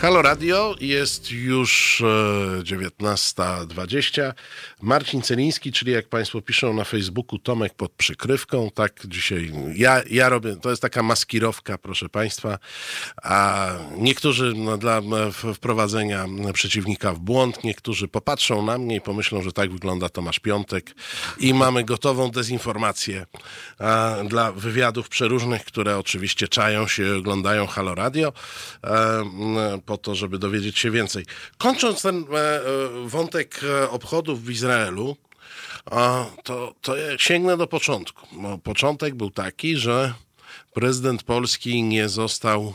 Halo Radio, jest już 19.20. Marcin Celiński, czyli jak Państwo piszą na Facebooku, Tomek pod przykrywką. Tak dzisiaj ja, ja robię, to jest taka maskirowka, proszę Państwa. A niektórzy no, dla wprowadzenia przeciwnika w błąd, niektórzy popatrzą na mnie i pomyślą, że tak wygląda Tomasz Piątek. I mamy gotową dezinformację a, dla wywiadów przeróżnych, które oczywiście czają się, oglądają Halo Radio. A, po to, żeby dowiedzieć się więcej. Kończąc ten e, e, wątek e, obchodów w Izraelu, to, to ja sięgnę do początku. Bo początek był taki, że prezydent Polski nie został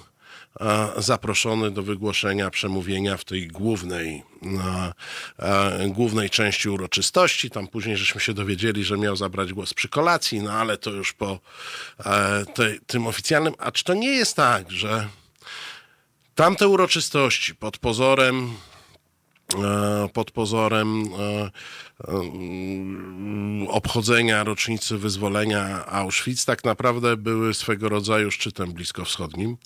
zaproszony do wygłoszenia przemówienia w tej głównej, głównej części uroczystości. Tam później żeśmy się dowiedzieli, że miał zabrać głos przy kolacji, no ale to już po tym oficjalnym. A czy to nie jest tak, że Tamte uroczystości pod pozorem e, pod pozorem e, e, obchodzenia rocznicy wyzwolenia Auschwitz tak naprawdę były swego rodzaju szczytem bliskowschodnim,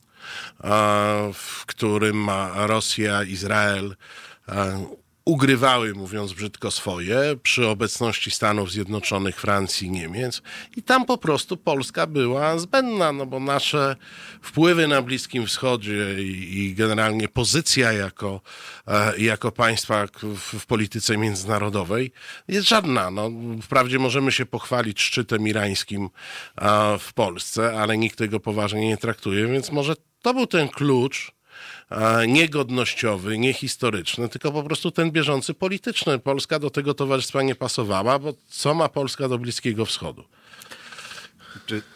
w którym Rosja, Izrael ugrywały, mówiąc brzydko, swoje przy obecności Stanów Zjednoczonych, Francji, Niemiec i tam po prostu Polska była zbędna, no bo nasze wpływy na Bliskim Wschodzie i, i generalnie pozycja jako, e, jako państwa w, w, polityce międzynarodowej jest żadna. No, wprawdzie możemy się pochwalić szczytem irańskim e, w Polsce, ale nikt tego poważnie nie traktuje, więc może to był ten klucz, nie godnościowy, nie historyczny, tylko po prostu ten bieżący polityczny. Polska do tego towarzystwa nie pasowała, bo co ma Polska do Bliskiego Wschodu?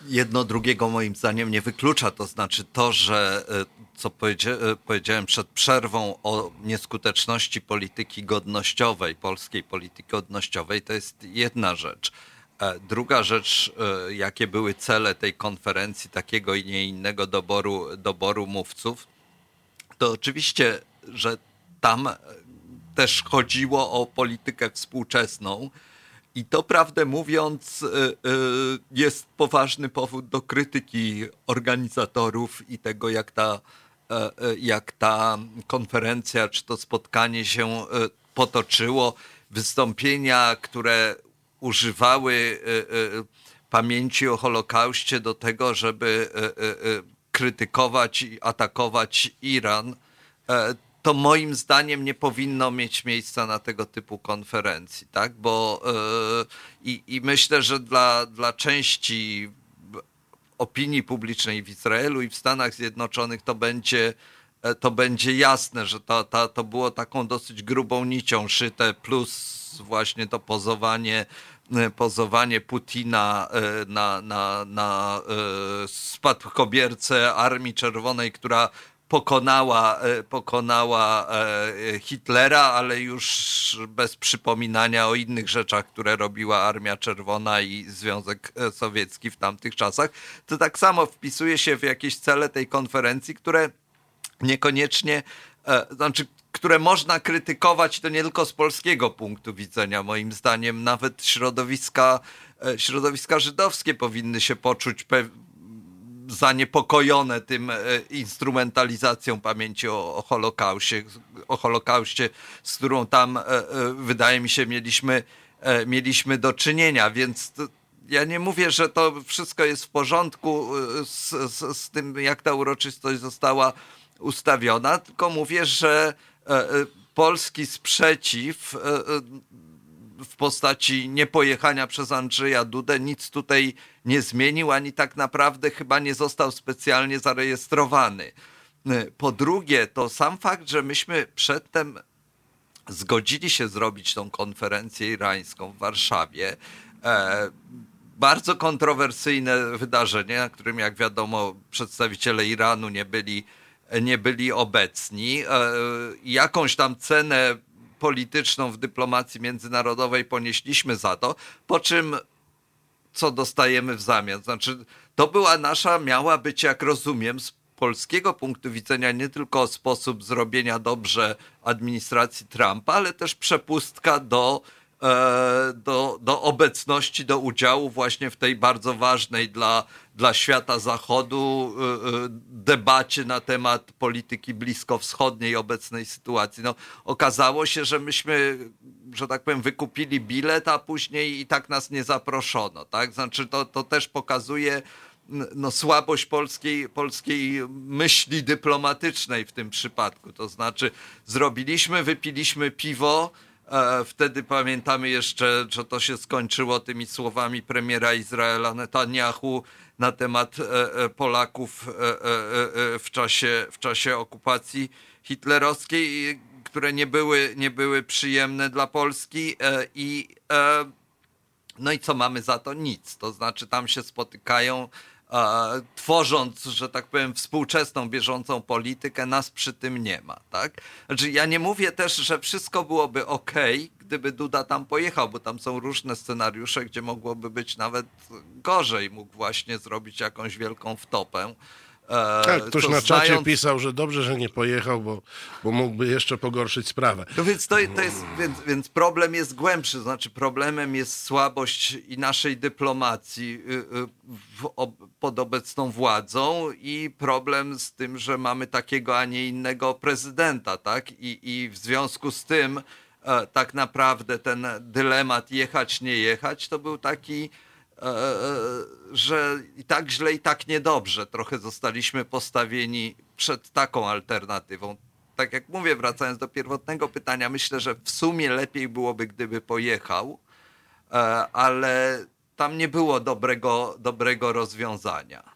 Jedno drugiego moim zdaniem nie wyklucza, to znaczy to, że e, co e, powiedziałem przed przerwą o nieskuteczności polityki godnościowej, polskiej polityki godnościowej, to jest jedna rzecz. E, druga rzecz, jakie były cele tej konferencji, takiego i nie innego doboru, doboru mówców, to oczywiście, że tam też chodziło o politykę współczesną. I to prawdę mówiąc, y, y, jest poważny powód do krytyki organizatorów i tego, jak ta, e, e, jak ta konferencja czy to spotkanie się e, potoczyło. Wystąpienia, które używały pamięci o Holokauście do tego, żeby krytykować i atakować Iran, e, to moim zdaniem nie powinno mieć miejsca na tego typu konferencji, tak? Bo e, i, i myślę, że dla, dla części opinii publicznej w Izraelu i w Stanach Zjednoczonych to będzie, e, to będzie jasne, że to, to, to było taką dosyć grubą nicią szyte, plus właśnie to pozowanie pozowanie Putina e, na, na, na e, spadkobiercę Armii Czerwonej, która pokonała, pokonała Hitlera, ale już bez przypominania o innych rzeczach, które robiła Armia Czerwona i Związek Sowiecki w tamtych czasach. To tak samo wpisuje się w jakieś cele tej konferencji, które niekoniecznie, znaczy które można krytykować, to nie tylko z polskiego punktu widzenia, moim zdaniem, nawet środowiska, e, środowiska żydowskie powinny się poczuć zaniepokojone tym e, instrumentalizacją pamięci o, o o Holokauście, z którą tam, e, wydaje mi się, mieliśmy, mieliśmy do czynienia, więc to, ja nie mówię, że to wszystko jest w porządku z, z, z tym, jak ta uroczystość została ustawiona, tylko mówię, że polski sprzeciw e, w postaci niepojechania przez Andrzeja Dudę nic tutaj nie zmienił, ani tak naprawdę chyba nie został specjalnie zarejestrowany. Po drugie, to sam fakt, że myśmy przedtem zgodzili się zrobić tą konferencję irańską w Warszawie, bardzo kontrowersyjne wydarzenie, na którym, jak wiadomo, przedstawiciele Iranu nie byli nie byli obecni. E, jakąś tam cenę polityczną w dyplomacji międzynarodowej ponieśliśmy za to, po czym co dostajemy w zamian? Znaczy, to była nasza, miała być, jak rozumiem, z polskiego punktu widzenia nie tylko sposób zrobienia dobrze administracji Trumpa, ale też przepustka do e, do, do obecności, do udziału właśnie w tej bardzo ważnej dla, dla świata zachodu e, e, debacie na temat polityki bliskowschodniej, obecnej sytuacji. No, okazało się, że myśmy, że tak powiem, wykupili bilet, a później i tak nas nie zaproszono. Tak? Znaczy to, to też pokazuje no, słabość polskiej, polskiej myśli dyplomatycznej w tym przypadku. To znaczy, zrobiliśmy, wypiliśmy piwo. E, wtedy pamiętamy jeszcze, że to się skończyło tymi słowami premiera Izraela Netanyahu na temat e, e, Polaków w czasie, w czasie okupacji hitlerowskiej, które nie były, nie były przyjemne dla Polski i no i co mamy za to? Nic. To znaczy tam się spotykają tworząc, że tak powiem, współczesną, bieżącą politykę, nas przy tym nie ma, tak? Znaczy, ja nie mówię też, że wszystko byłoby ok, gdyby Duda tam pojechał, bo tam są różne scenariusze, gdzie mogłoby być nawet gorzej. Mógł właśnie zrobić jakąś wielką wtopę. E, tak, ktoś na czacie znając... pisał, że dobrze, że nie pojechał, bo, bo mógłby jeszcze pogorszyć sprawę. No więc, to, to jest, więc, więc problem jest głębszy, znaczy problemem jest słabość i naszej dyplomacji y, y, w, pod obecną władzą i problem z tym, że mamy takiego, a nie innego prezydenta, tak? I, i w związku z tym e, tak naprawdę ten dylemat jechać, nie jechać, to był taki że i tak źle, i tak niedobrze. Trochę zostaliśmy postawieni przed taką alternatywą. Tak jak mówię, wracając do pierwotnego pytania, myślę, że w sumie lepiej byłoby, gdyby pojechał, e, ale tam nie było dobrego, dobrego rozwiązania.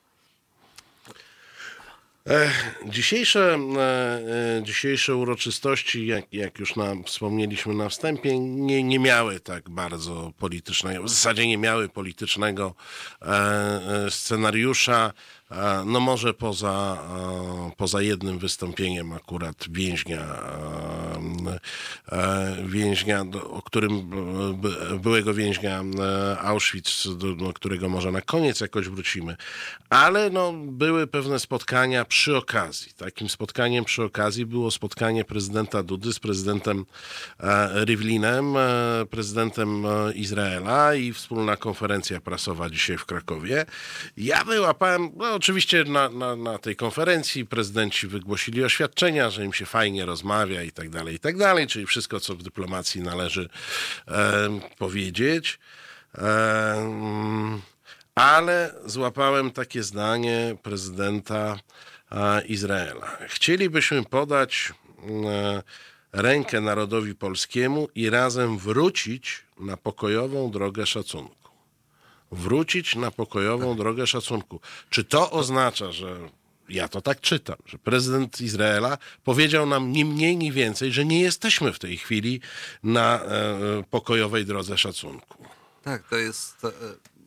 Dzisiejsze, e, e, dzisiejsze uroczystości, jak, jak już na, wspomnieliśmy na wstępie, nie, nie miały tak bardzo politycznego, w zasadzie nie miały politycznego e, scenariusza. No może poza, poza jednym wystąpieniem akurat więźnia, więźnia, o którym byłego więźnia Auschwitz, do którego może na koniec jakoś wrócimy. Ale no, były pewne spotkania przy okazji. Takim spotkaniem przy okazji było spotkanie prezydenta Dudy z prezydentem Rivlinem, prezydentem Izraela i wspólna konferencja prasowa dzisiaj w Krakowie. Ja wyłapałem, no, oczywiście na, na, na, tej konferencji prezydenci wygłosili oświadczenia, że im się fajnie rozmawia i tak dalej, i tak dalej, czyli wszystko, co w dyplomacji należy e, powiedzieć. E, ale złapałem takie zdanie prezydenta e, Izraela. Chcielibyśmy podać e, rękę narodowi polskiemu i razem wrócić na pokojową drogę szacunku wrócić na pokojową drogę szacunku. Czy to oznacza, że ja to tak czytam, że prezydent Izraela powiedział nam ni mniej, ni więcej, że nie jesteśmy w tej chwili na e, pokojowej drodze szacunku. Tak, to jest e,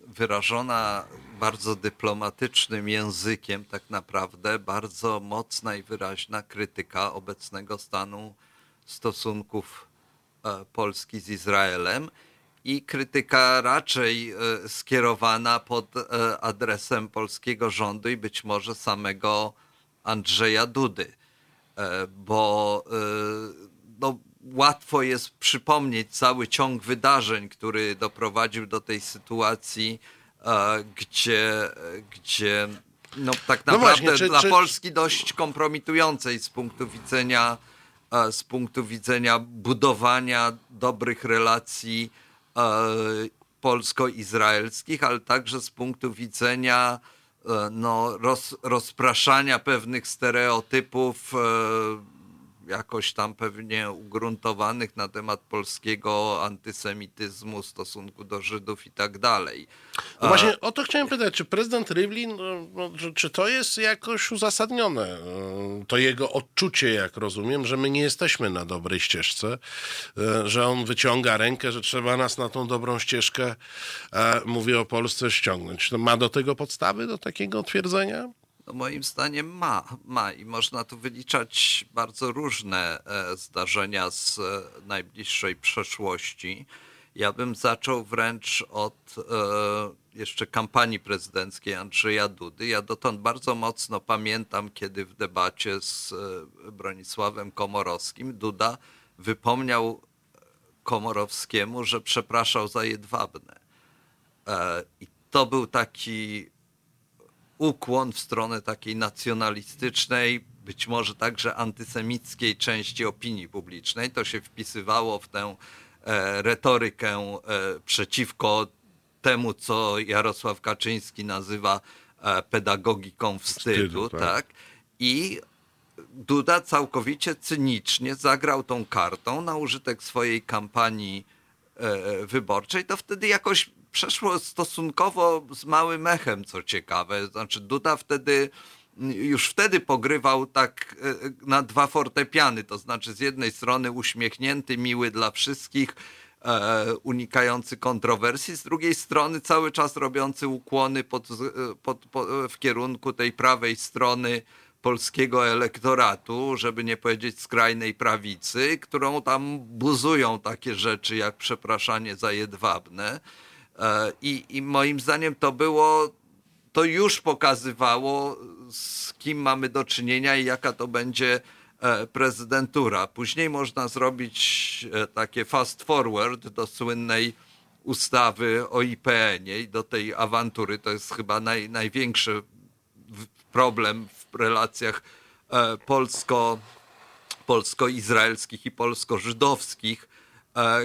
wyrażona bardzo dyplomatycznym językiem, tak naprawdę bardzo mocna i wyraźna krytyka obecnego stanu stosunków e, Polski z Izraelem i krytyka raczej e, skierowana pod e, adresem polskiego rządu i być może samego Andrzeja Dudy, e, bo no, łatwo jest przypomnieć cały ciąg wydarzeń, który doprowadził do tej sytuacji, gdzie, gdzie no, tak naprawdę no właśnie, czy, dla czy... Polski dość kompromitującej z punktu widzenia z punktu widzenia budowania dobrych relacji polsko-izraelskich, ale także z punktu widzenia e, no, roz, rozpraszania pewnych stereotypów e, jakoś tam pewnie ugruntowanych na temat polskiego antysemityzmu, stosunku do Żydów i tak dalej. No właśnie o to chciałem pytać, czy prezydent Rivlin, no, no czy to jest jakoś uzasadnione? To jego odczucie, jak rozumiem, że my nie jesteśmy na dobrej ścieżce, e, że on wyciąga rękę, że trzeba nas na tą dobrą ścieżkę, e, mówię o Polsce, ściągnąć. Ma do tego podstawy, do takiego twierdzenia? No moim zdaniem ma, ma i można tu wyliczać bardzo różne e, zdarzenia z e, najbliższej przeszłości. Ja bym zaczął wręcz od e, jeszcze kampanii prezydenckiej Andrzeja Dudy. Ja dotąd bardzo mocno pamiętam, kiedy w debacie z Bronisławem Komorowskim Duda wypomniał Komorowskiemu, że przepraszał za Jedwabne. I to był taki ukłon w stronę takiej nacjonalistycznej, być może także antysemickiej części opinii publicznej. To się wpisywało w tę e, retorykę e, przeciwko temu, co Jarosław Kaczyński nazywa e, pedagogiką wstydu. wstydu tak. tak? I Duda całkowicie cynicznie zagrał tą kartą na użytek swojej kampanii wyborczej. To wtedy jakoś przeszło stosunkowo z małym echem, co ciekawe. Znaczy Duda wtedy już wtedy pogrywał tak e, na dwa fortepiany, to znaczy z jednej strony uśmiechnięty, miły dla wszystkich, e, unikający kontrowersji, z drugiej strony cały czas robiący ukłony pod, pod, pod, w kierunku tej prawej strony polskiego elektoratu, żeby nie powiedzieć skrajnej prawicy, którą tam buzują takie rzeczy jak przepraszanie za jedwabne. E, I, I moim zdaniem to było, to już pokazywało, z kim mamy do czynienia i jaka to będzie e, prezydentura. Później można zrobić e, takie fast forward do słynnej ustawy o IPN-ie i do tej awantury. To jest chyba naj, największy problem w relacjach polsko, polsko-izraelskich i polsko-żydowskich,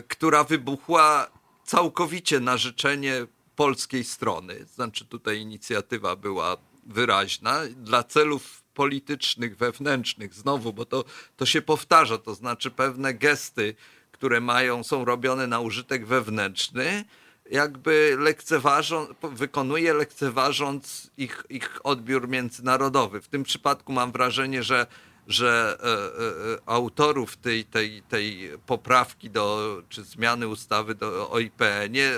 która wybuchła całkowicie na życzenie polskiej strony. Znaczy tutaj inicjatywa była wyraźna dla celów politycznych, wewnętrznych, znowu, bo to, to się powtarza, to znaczy pewne gesty, które mają, są robione na użytek wewnętrzny, jakby lekceważą, wykonuje lekceważąc ich, ich odbiór międzynarodowy. W tym przypadku mam wrażenie, że że e, e, e, autorów tej, tej, tej poprawki do, czy zmiany ustawy do, o IPN-ie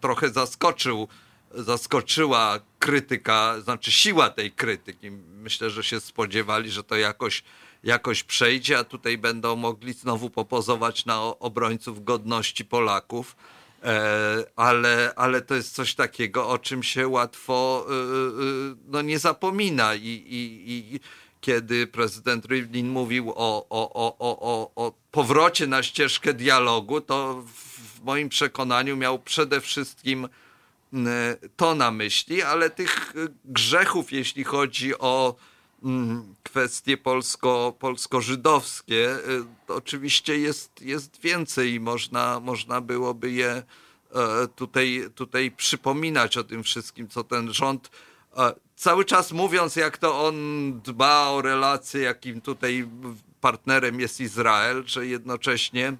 trochę zaskoczył, zaskoczyła krytyka, znaczy siła tej krytyki. Myślę, że się spodziewali, że to jakoś, jakoś przejdzie, a tutaj będą mogli znowu popozować na obrońców godności Polaków. Ale, ale to jest coś takiego, o czym się łatwo no, nie zapomina i, i, i kiedy prezydent Rivlin mówił o, o, o, o, o powrocie na ścieżkę dialogu, to w moim przekonaniu miał przede wszystkim to na myśli, ale tych grzechów, jeśli chodzi o kwestie polsko, polsko-żydowskie, y, oczywiście jest, jest więcej. I można, można byłoby je e, tutaj, tutaj przypominać o tym wszystkim, co ten rząd cały czas mówiąc, jak to on dba o relacje, jakim tutaj partnerem jest Izrael, że jednocześnie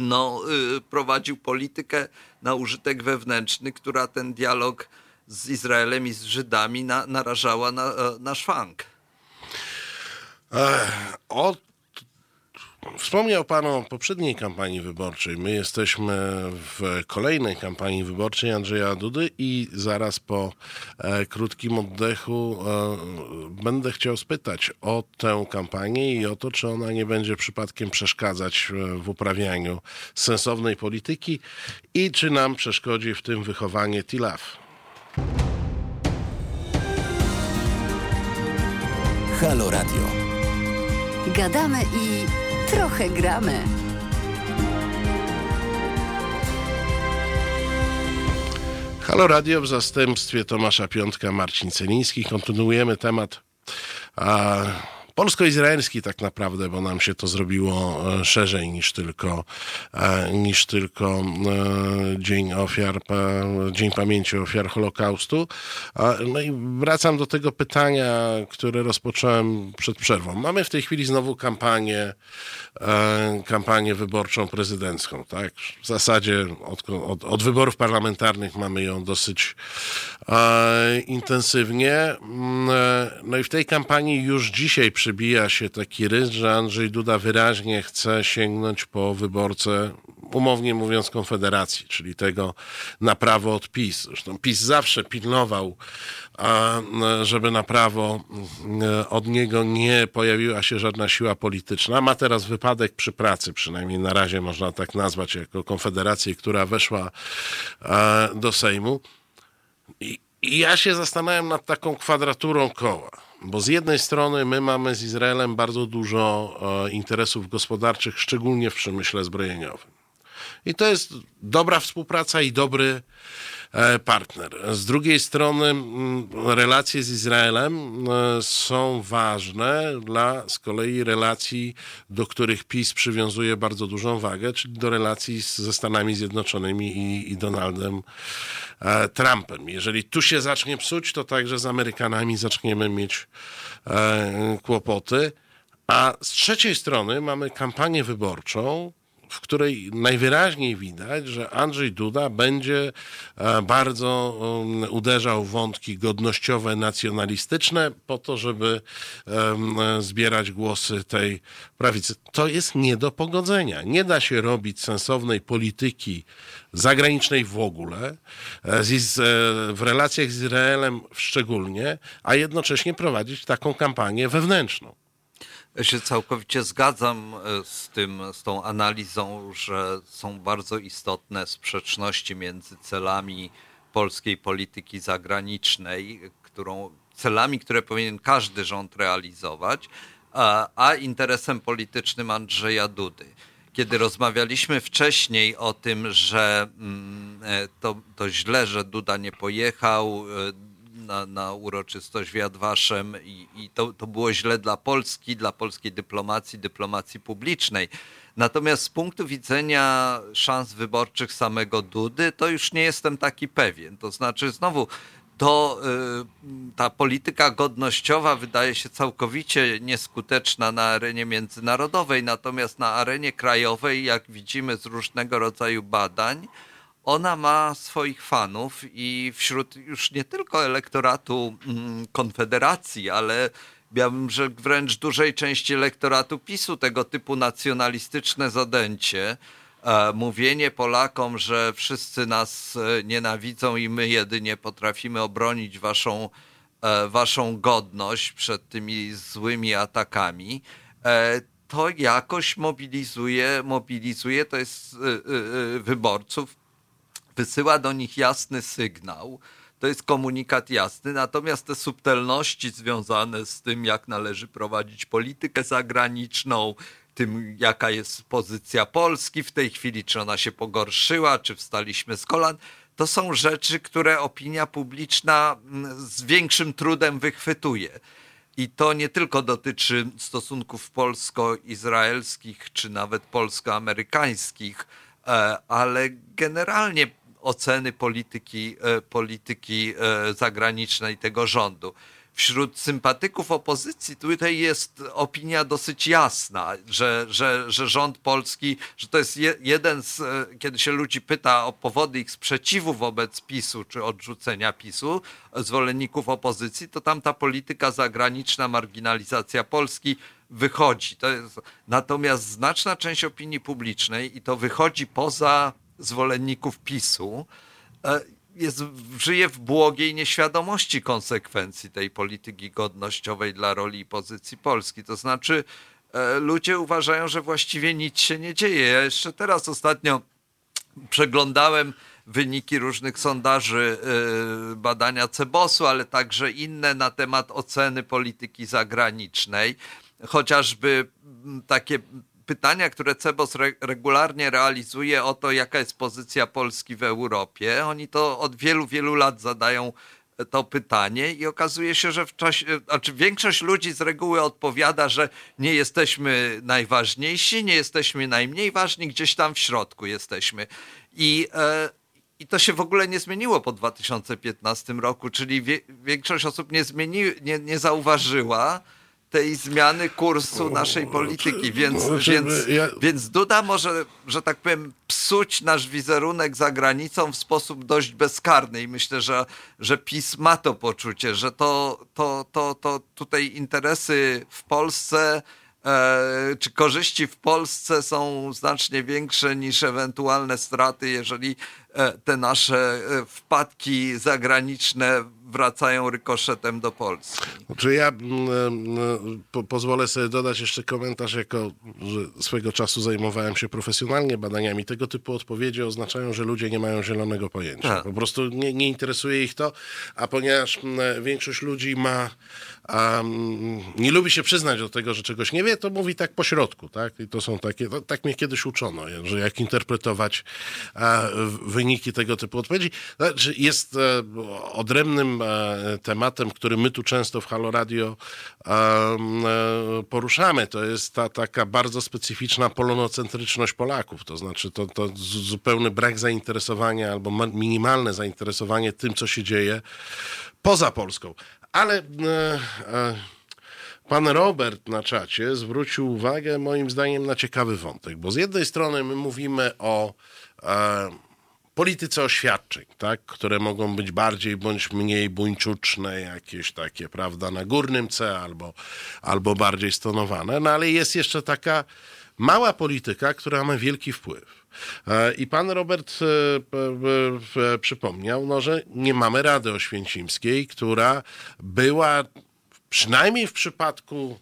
no, y, prowadził politykę na użytek wewnętrzny, która ten dialog z Izraelem i z Żydami na, narażała na, na szwank. Od Wspomniał Pan o poprzedniej kampanii wyborczej. My jesteśmy w kolejnej kampanii wyborczej Andrzeja Dudy i zaraz po e, krótkim oddechu e, będę chciał spytać o tę kampanię i o to, czy ona nie będzie przypadkiem przeszkadzać e, w uprawianiu sensownej polityki i czy nam przeszkodzi w tym wychowanie TILAF. Halo Radio. Gadamy i Trochę gramy. Halo Radio w zastępstwie Tomasza Piątka, Marcin Celiński. Kontynuujemy temat a, polsko-izraelski tak naprawdę, bo nam się to zrobiło e, szerzej niż tylko, e, niż tylko e, Dzień Ofiar, Dzień Pamięci Ofiar Holokaustu. No i wracam do tego pytania, które rozpocząłem przed przerwą. Mamy w tej chwili znowu kampanię, kampanię wyborczą prezydencką, tak? W zasadzie od, od, od wyborów parlamentarnych mamy ją dosyć intensywnie. Mm, no i w tej kampanii już dzisiaj przy przybija się taki rys, że Andrzej Duda wyraźnie chce sięgnąć po wyborcę, umownie mówiąc, Konfederacji, czyli tego na prawo od PiS. Zresztą PiS zawsze pilnował, żeby na prawo od niego nie pojawiła się żadna siła polityczna. Ma teraz wypadek przy pracy, przynajmniej na razie można tak nazwać, jako Konfederację, która weszła do Sejmu. I ja się zastanawiam nad taką kwadraturą koła bo z jednej strony my mamy z Izraelem bardzo dużo e, interesów gospodarczych, szczególnie w przemyśle zbrojeniowym. I to jest dobra współpraca i dobry partner. Z drugiej strony relacje z Izraelem e, są ważne dla z kolei relacji, do których PiS przywiązuje bardzo dużą wagę, czyli do relacji ze Stanami Zjednoczonymi i, i Donaldem e, Trumpem. Jeżeli tu się zacznie psuć, to także z Amerykanami zaczniemy mieć kłopoty. A z trzeciej strony mamy kampanię wyborczą, w której najwyraźniej widać, że Andrzej Duda będzie e, bardzo um, uderzał w wątki godnościowe, nacjonalistyczne, po to, żeby zbierać głosy tej prawicy. To jest nie do pogodzenia. Nie da się robić sensownej polityki zagranicznej w ogóle, e, e, w relacjach z Izraelem szczególnie, a jednocześnie prowadzić taką kampanię wewnętrzną. Ja się całkowicie zgadzam e, z tym, z tą analizą, że są bardzo istotne sprzeczności między celami polskiej polityki zagranicznej, którą, celami, które powinien każdy rząd realizować, a, a interesem politycznym Andrzeja Dudy. Kiedy rozmawialiśmy wcześniej o tym, że mm, e, to, to źle, że Duda nie pojechał, e, na, na uroczystość w Jadwaszem i, i to, to było źle dla Polski, dla polskiej dyplomacji, dyplomacji publicznej. Natomiast z punktu widzenia szans wyborczych samego Dudy, to już nie jestem taki pewien. To znaczy, znowu, to y, ta polityka godnościowa wydaje się całkowicie nieskuteczna na arenie międzynarodowej, natomiast na arenie krajowej, jak widzimy z różnego rodzaju badań, ona ma swoich fanów i wśród już nie tylko elektoratu mm, Konfederacji, ale ja bym rzekł wręcz dużej części elektoratu PiSu tego typu nacjonalistyczne zadęcie, e, mówienie Polakom, że wszyscy nas e, nienawidzą i my jedynie potrafimy obronić waszą, e, waszą godność przed tymi złymi atakami, to jakoś mobilizuje, mobilizuje to jest wyborców wysyła do nich jasny sygnał. To jest komunikat jasny, natomiast te subtelności związane z tym, jak należy prowadzić politykę zagraniczną, tym, jaka jest pozycja Polski w tej chwili, czy ona się pogorszyła, czy wstaliśmy z kolan, to są rzeczy, które opinia publiczna mm, z większym trudem wychwytuje. I to nie tylko dotyczy stosunków polsko-izraelskich, czy nawet polsko-amerykańskich, e, ale generalnie oceny polityki, e, polityki e, zagranicznej tego rządu. Wśród sympatyków opozycji tutaj jest opinia dosyć jasna, że, że, że rząd polski, że to jest jeden z, e, kiedy się ludzi pyta o powody ich sprzeciwu wobec PiSu czy odrzucenia PiSu, zwolenników opozycji, to tam ta polityka zagraniczna, marginalizacja Polski wychodzi. To jest, natomiast znaczna część opinii publicznej, i to wychodzi poza zwolenników PiSu e, jest, żyje w błogiej nieświadomości konsekwencji tej polityki godnościowej dla roli i pozycji Polski. To znaczy, e, ludzie uważają, że właściwie nic się nie dzieje. Ja jeszcze teraz ostatnio przeglądałem wyniki różnych sondaży e, badania Cebosu, ale także inne na temat oceny polityki zagranicznej. Chociażby takie pytania, które Cebos re regularnie realizuje o to, jaka jest pozycja Polski w Europie. Oni to od wielu, wielu lat zadają to pytanie i okazuje się, że w czasie, znaczy większość ludzi z reguły odpowiada, że nie jesteśmy najważniejsi, nie jesteśmy najmniej ważni, gdzieś tam w środku jesteśmy. I, e, i to się w ogóle nie zmieniło po 2015 roku, czyli wie, większość osób nie, zmieni, nie, nie zauważyła, tej zmiany kursu naszej polityki, więc, więc, więc Duda może, że tak powiem, psuć nasz wizerunek za granicą w sposób dość bezkarny i myślę, że, że PiS ma to poczucie, że to, to, to, to tutaj interesy w Polsce e, czy korzyści w Polsce są znacznie większe niż ewentualne straty, jeżeli te nasze wpadki zagraniczne wracają rykoszetem do Polski. Czy ja po, pozwolę sobie dodać jeszcze komentarz, jako że swego czasu zajmowałem się profesjonalnie badaniami. Tego typu odpowiedzi oznaczają, że ludzie nie mają zielonego pojęcia. Tak. Po prostu nie, nie interesuje ich to, a ponieważ większość ludzi ma um, nie lubi się przyznać do tego, że czegoś nie wie, to mówi tak po środku, tak? I to są takie, to, tak mnie kiedyś uczono, że jak interpretować a, wyniki tego typu odpowiedzi. Znaczy jest e, odrębnym tematem, który my tu często w Halo Radio e, poruszamy, to jest ta taka bardzo specyficzna polonocentryczność Polaków, to znaczy to, to zupełny brak zainteresowania albo minimalne zainteresowanie tym, co się dzieje poza Polską. Ale e, e, pan Robert na czacie zwrócił uwagę, moim zdaniem, na ciekawy wątek, bo z jednej strony my mówimy o e, polityce oświadczeń, tak, które mogą być bardziej bądź mniej buńczuczne, jakieś takie, prawda, na górnym C albo, albo bardziej stonowane, no ale jest jeszcze taka mała polityka, która ma wielki wpływ. E, I pan Robert e, e, przypomniał, no, że nie mamy Rady Oświęcimskiej, która była przynajmniej w przypadku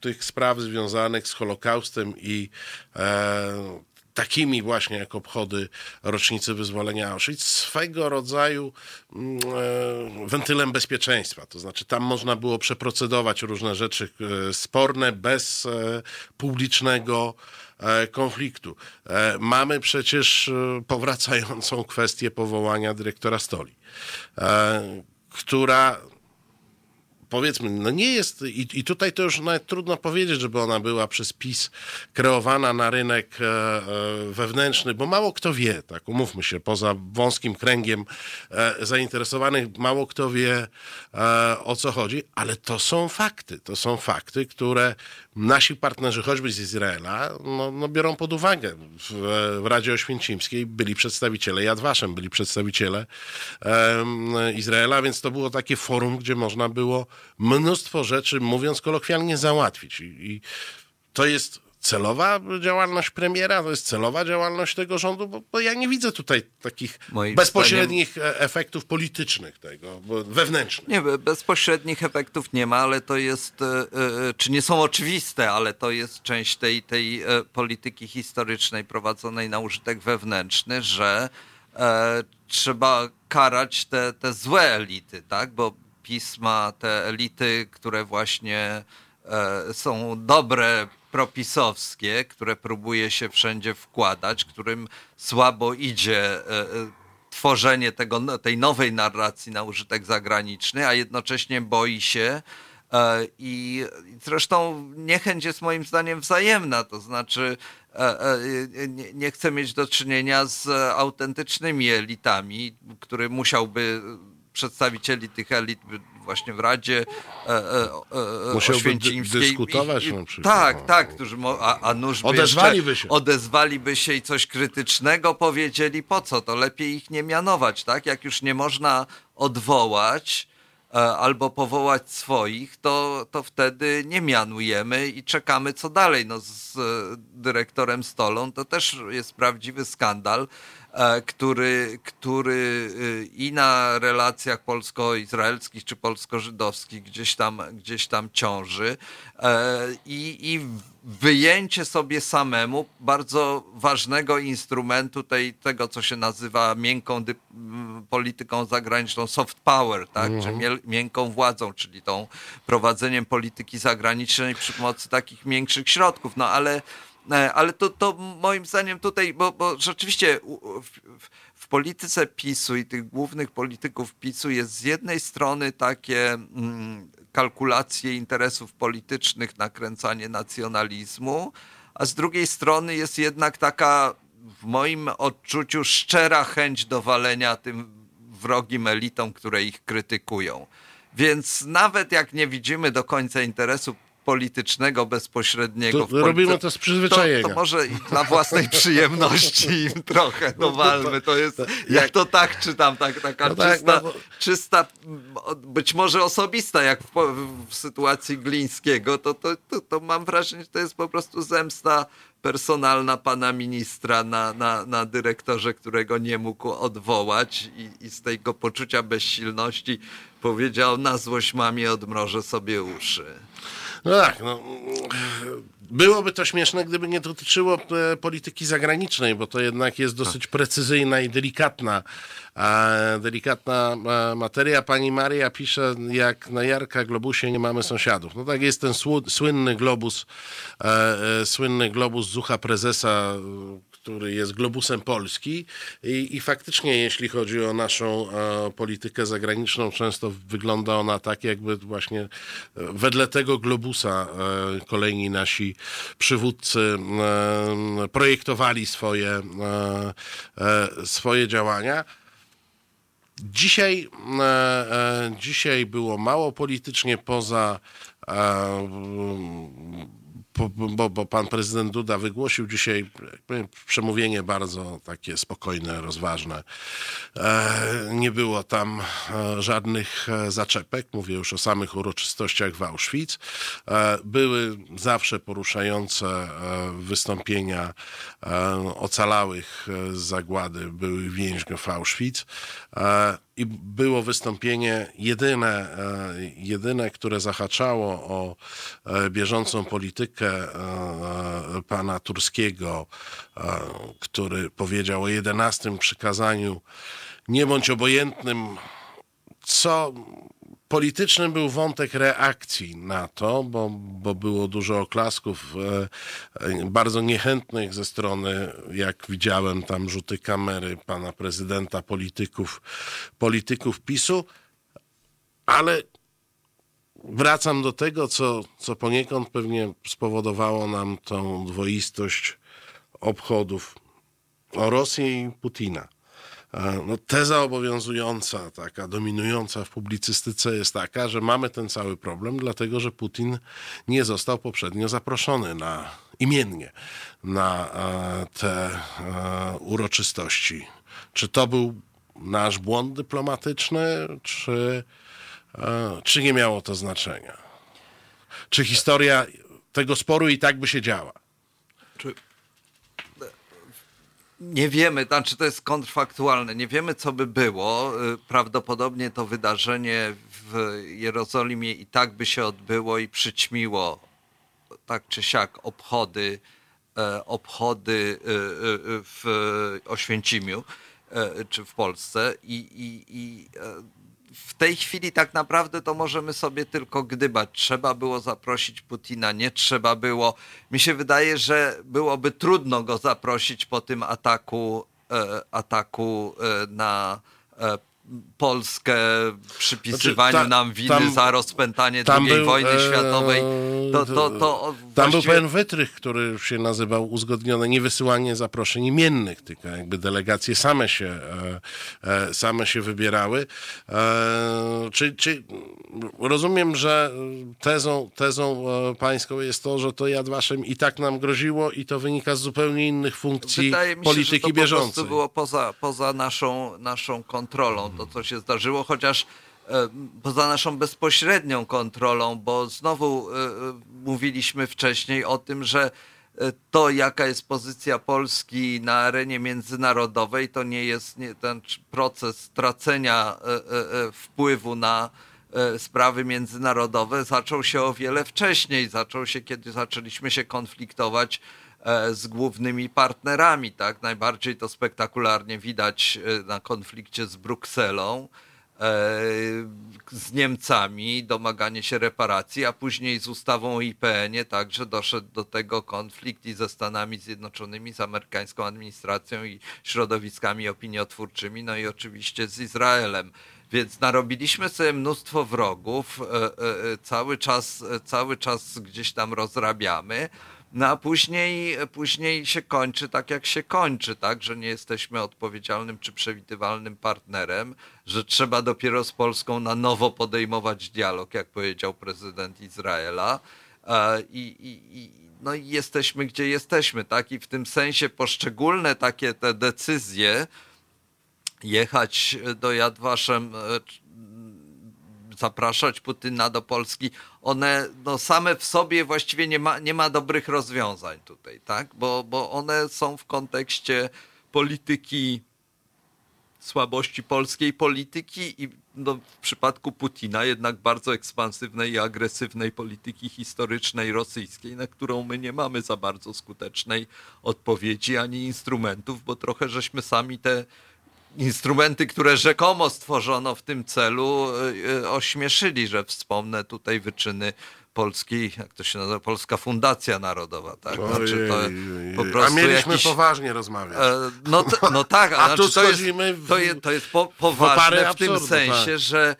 tych spraw związanych z Holokaustem i e, takimi właśnie jak obchody rocznicy wyzwolenia Auschwitz, swego rodzaju mm, e, wentylem bezpieczeństwa. To znaczy tam można było przeprocedować różne rzeczy e, sporne bez e, publicznego konfliktu. Mamy przecież powracającą kwestię powołania dyrektora Stoli, która powiedzmy, no nie jest, i, i tutaj to już nawet trudno powiedzieć, żeby ona była przez PiS kreowana na rynek e, e, wewnętrzny, bo mało kto wie, tak, umówmy się, poza wąskim kręgiem e, zainteresowanych, mało kto wie o co chodzi, ale to są fakty, to są fakty, które nasi partnerzy, choćby z Izraela, no, no biorą pod uwagę. W, w, Radzie Oświęcimskiej byli przedstawiciele Yad Vashem, byli przedstawiciele Izraela, więc to było takie forum, gdzie można było mnóstwo rzeczy, mówiąc kolokwialnie, załatwić. I, i to jest celowa działalność premiera, to jest celowa działalność tego rządu, bo, bo ja nie widzę tutaj takich Moim bezpośrednich zdaniem... efektów politycznych tego, wewnętrznych. Nie, bezpośrednich efektów nie ma, ale to jest, e, e, czy nie są oczywiste, ale to jest część tej, tej e, polityki historycznej prowadzonej na użytek wewnętrzny, że e, trzeba karać te, te złe elity, tak, bo pisma, te elity, które właśnie są dobre, propisowskie, które próbuje się wszędzie wkładać, którym słabo idzie e, e, tworzenie tego, tej nowej narracji na użytek zagraniczny, a jednocześnie boi się i zresztą niechęć jest moim zdaniem wzajemna, to znaczy nie chcę mieć do czynienia z autentycznymi elitami, który musiałby przedstawicieli tych elit właśnie w Radzie e, e, e, Oświęcimskiej. dyskutować I, i. Tak, no. tak, którzy, a, a nuż odezwaliby się. odezwaliby się i coś krytycznego powiedzieli, po co, to lepiej ich nie mianować, tak? Jak już nie można odwołać, e, albo powołać swoich, to, to wtedy nie mianujemy i czekamy co dalej. No, z dyrektorem Stolą to też jest prawdziwy skandal, E, który, który y, i na relacjach polsko-izraelskich czy polsko-żydowskich gdzieś tam, gdzieś tam ciąży e, i, i wyjęcie sobie samemu bardzo ważnego instrumentu tej, tego, co się nazywa miękką polityką zagraniczną, soft power, tak? Mhm. czy miękką władzą, czyli tą prowadzeniem polityki zagranicznej przy pomocy takich miększych środków. No ale E, ale to, to moim zdaniem tutaj, bo, bo rzeczywiście w, w, polityce PiSu i tych głównych polityków PiSu jest z jednej strony takie mm, kalkulacje interesów politycznych, nakręcanie nacjonalizmu, a z drugiej strony jest jednak taka w moim odczuciu szczera chęć dowalenia tym wrogim elitom, które ich krytykują. Więc nawet jak nie widzimy do końca interesu politycznego bezpośredniego. To robimy to z przyzwyczajenia. To, to może i dla własnej przyjemności im trochę dowalmy. To jest, jak to tak czytam, tak, taka no tak, czysta, no czysta, być może osobista, jak w, w sytuacji Glińskiego, to, to, to, to mam wrażenie, że to jest po prostu zemsta personalna pana ministra na, na, na dyrektorze, którego nie mógł odwołać i, i z tego poczucia bezsilności powiedział na złość mamie odmrożę sobie uszy. No tak, no, byłoby to śmieszne, gdyby nie dotyczyło e, polityki zagranicznej, bo to jednak jest dosyć precyzyjna i delikatna, delikatna e, materia. Pani Maria pisze, jak na Jarka Globusie nie mamy sąsiadów. No tak jest ten słynny globus, e, słynny globus Zucha Prezesa, który jest globusem Polski i, i faktycznie jeśli chodzi o naszą e, politykę zagraniczną, często wygląda ona tak, jakby właśnie e, wedle tego globusa e, kolejni nasi przywódcy e, projektowali swoje, e, e, swoje działania. Dzisiaj, dzisiaj było mało politycznie poza bo, bo pan prezydent Duda wygłosił dzisiaj przemówienie bardzo takie spokojne, rozważne. E, nie było tam e, żadnych e, zaczepek, mówię już o samych uroczystościach w Auschwitz. Były zawsze poruszające wystąpienia ocalałych z zagłady byłych więźniów Auschwitz i było wystąpienie jedyne, e, jedyne, które zahaczało o e, bieżącą politykę e, pana Turskiego, który powiedział o jedenastym przykazaniu nie bądź obojętnym, co politycznym był wątek reakcji na to, bo, bo było dużo oklasków e, bardzo niechętnych ze strony, jak widziałem tam rzuty kamery pana prezydenta, polityków, polityków PiSu, ale wracam do tego, co, co poniekąd pewnie spowodowało nam tą dwoistość obchodów o Rosję i Putina. No, teza obowiązująca, taka dominująca w publicystyce jest taka, że mamy ten cały problem, dlatego że Putin nie został poprzednio zaproszony na imiennie na te uroczystości. Czy to był nasz błąd dyplomatyczny, czy, czy nie miało to znaczenia? Czy historia tego sporu i tak by się działa? Czy nie wiemy, znaczy to jest kontrfaktualne, nie wiemy co by było. Y, prawdopodobnie to wydarzenie w Jerozolimie i tak by się odbyło i przyćmiło tak czy siak obchody, e, obchody y, y, w Oświęcimiu e, czy w Polsce i, i, i e, w tej chwili tak naprawdę to możemy sobie tylko gdybać. Trzeba było zaprosić Putina, nie trzeba było. Mi się wydaje, że byłoby trudno go zaprosić po tym ataku, e, ataku e, na e, Polskę, przypisywaniu znaczy, ta, nam winy tam, za rozpętanie II wojny e, światowej. To, to, to tam właściwie... był pewien wytrych, który się nazywał uzgodnione niewysyłanie zaproszeń imiennych, tylko jakby delegacje same się, e, e, same się wybierały. Czy, czy rozumiem, że tezą, tezą pańską jest to, że to Yad Vashem i tak nam groziło i to wynika z zupełnie innych funkcji Wydaje mi się, polityki że to bieżącej. Po prostu było poza, poza naszą, naszą kontrolą to, co się zdarzyło, chociaż e, poza naszą bezpośrednią kontrolą, bo znowu e, e, mówiliśmy wcześniej o tym, że to, jaka jest pozycja Polski na arenie międzynarodowej, to nie jest nie, ten proces tracenia wpływu na sprawy międzynarodowe zaczął się o wiele wcześniej. Zaczął się, kiedy zaczęliśmy się konfliktować z głównymi partnerami. Tak? Najbardziej to spektakularnie widać e, na konflikcie z Brukselą, e, z Niemcami, domaganie się reparacji, a później z ustawą o IPN-ie także doszedł do tego konflikt i ze Stanami Zjednoczonymi, z amerykańską administracją i środowiskami opiniotwórczymi, no i oczywiście z Izraelem. Więc narobiliśmy sobie mnóstwo wrogów, cały czas, cały czas gdzieś tam rozrabiamy. No a później, później się kończy tak, jak się kończy, tak, że nie jesteśmy odpowiedzialnym czy przewidywalnym partnerem, że trzeba dopiero z Polską na nowo podejmować dialog, jak powiedział prezydent Izraela. I, i, i, no i jesteśmy, gdzie jesteśmy, tak? I w tym sensie poszczególne takie te decyzje, jechać do Jadwaszem zapraszać Putina do Polski, one no, same w sobie właściwie nie ma, nie ma dobrych rozwiązań tutaj, tak? Bo, bo one są w kontekście polityki słabości polskiej polityki i no, w przypadku Putina jednak bardzo ekspansywnej i agresywnej polityki historycznej rosyjskiej, na którą my nie mamy za bardzo skutecznej odpowiedzi ani instrumentów, bo trochę żeśmy sami te instrumenty, które rzekomo stworzono w tym celu, e, e, ośmieszyli, że wspomnę tutaj wyczyny polskiej, jak to się nazywa, Polska Fundacja Narodowa, tak? Znaczy to po prostu A mieliśmy jakiś, poważnie rozmawiać. E, no, no tak, a, a znaczy, to, jest, to, jest, to jest po, poważne w, w tym sensie, tak. że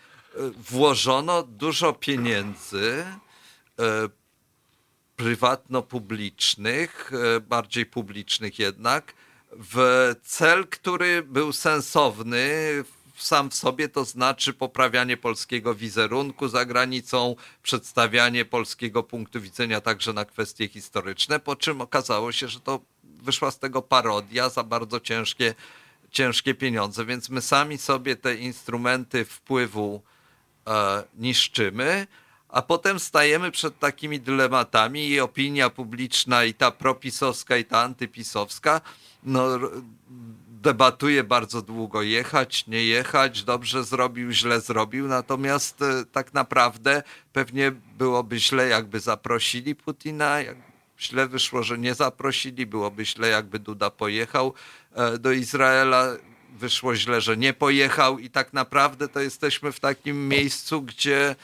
włożono dużo pieniędzy prywatno-publicznych, bardziej publicznych jednak, w cel, który był sensowny sam w sobie, to znaczy poprawianie polskiego wizerunku za granicą, przedstawianie polskiego punktu widzenia także na kwestie historyczne, po czym okazało się, że to wyszła z tego parodia za bardzo ciężkie, ciężkie pieniądze, więc my sami sobie te instrumenty wpływu e, niszczymy, a potem stajemy przed takimi dylematami i opinia publiczna i ta propisowska i ta antypisowska no, debatuje bardzo długo, jechać, nie jechać, dobrze zrobił, źle zrobił, natomiast e, tak naprawdę pewnie byłoby źle, jakby zaprosili Putina, źle wyszło, że nie zaprosili, byłoby źle, jakby Duda pojechał e, do Izraela, wyszło źle, że nie pojechał. I tak naprawdę to jesteśmy w takim miejscu, gdzie,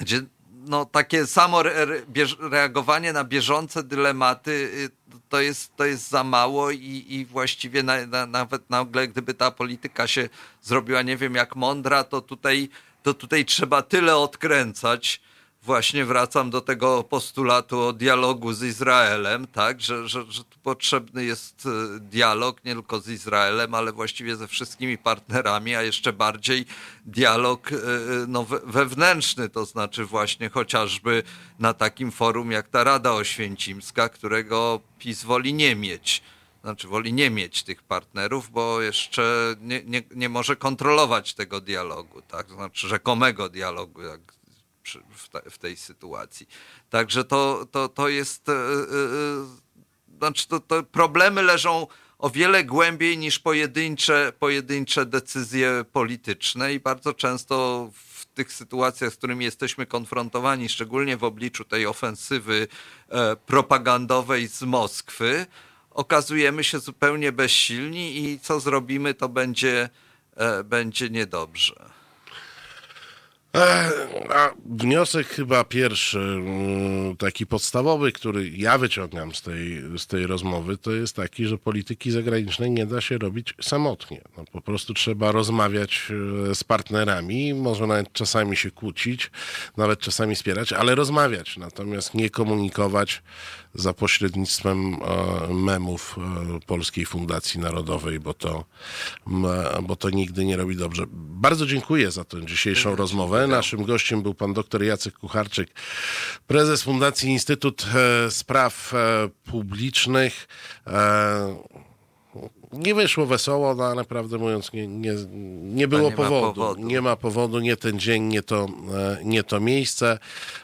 gdzie no, takie samo reagowanie na bieżące dylematy y, to jest, to jest za mało i, i właściwie na, na, nawet nagle, gdyby ta polityka się zrobiła nie wiem jak mądra, to tutaj, to tutaj trzeba tyle odkręcać, właśnie wracam do tego postulatu o dialogu z Izraelem, tak, że, że, że potrzebny jest e, dialog nie tylko z Izraelem, ale właściwie ze wszystkimi partnerami, a jeszcze bardziej dialog e, no, wewnętrzny, to znaczy właśnie chociażby na takim forum jak ta Rada Oświęcimska, którego PiS woli nie mieć znaczy woli nie mieć tych partnerów, bo jeszcze nie, nie, nie może kontrolować tego dialogu, tak? Znaczy rzekomego dialogu, jak w, te, w tej sytuacji. Także to, to, to jest. Yy, yy, znaczy, to, to problemy leżą o wiele głębiej niż pojedyncze, pojedyncze decyzje polityczne i bardzo często w tych sytuacjach, z którymi jesteśmy konfrontowani, szczególnie w obliczu tej ofensywy e, propagandowej z Moskwy, okazujemy się zupełnie bezsilni i co zrobimy, to będzie, e, będzie niedobrze. A wniosek chyba pierwszy, mm, taki podstawowy, który ja wyciągam z tej, z tej rozmowy, to jest taki, że polityki zagranicznej nie da się robić samotnie. No, po prostu trzeba rozmawiać e, z partnerami, może nawet czasami się kłócić, nawet czasami wspierać, ale rozmawiać, natomiast nie komunikować za pośrednictwem e, memów e, Polskiej Fundacji Narodowej, bo to, bo to nigdy nie robi dobrze. Bardzo dziękuję za tę dzisiejszą rozmowę. Naszym gościem był pan dr Jacek Kucharczyk, prezes Fundacji Instytut e, Spraw Publicznych nie wyszło wesoło, no ale prawdę mówiąc, nie, nie, nie było nie powodu. powodu. Nie ma powodu, nie ten dzień, nie to, e, nie to miejsce.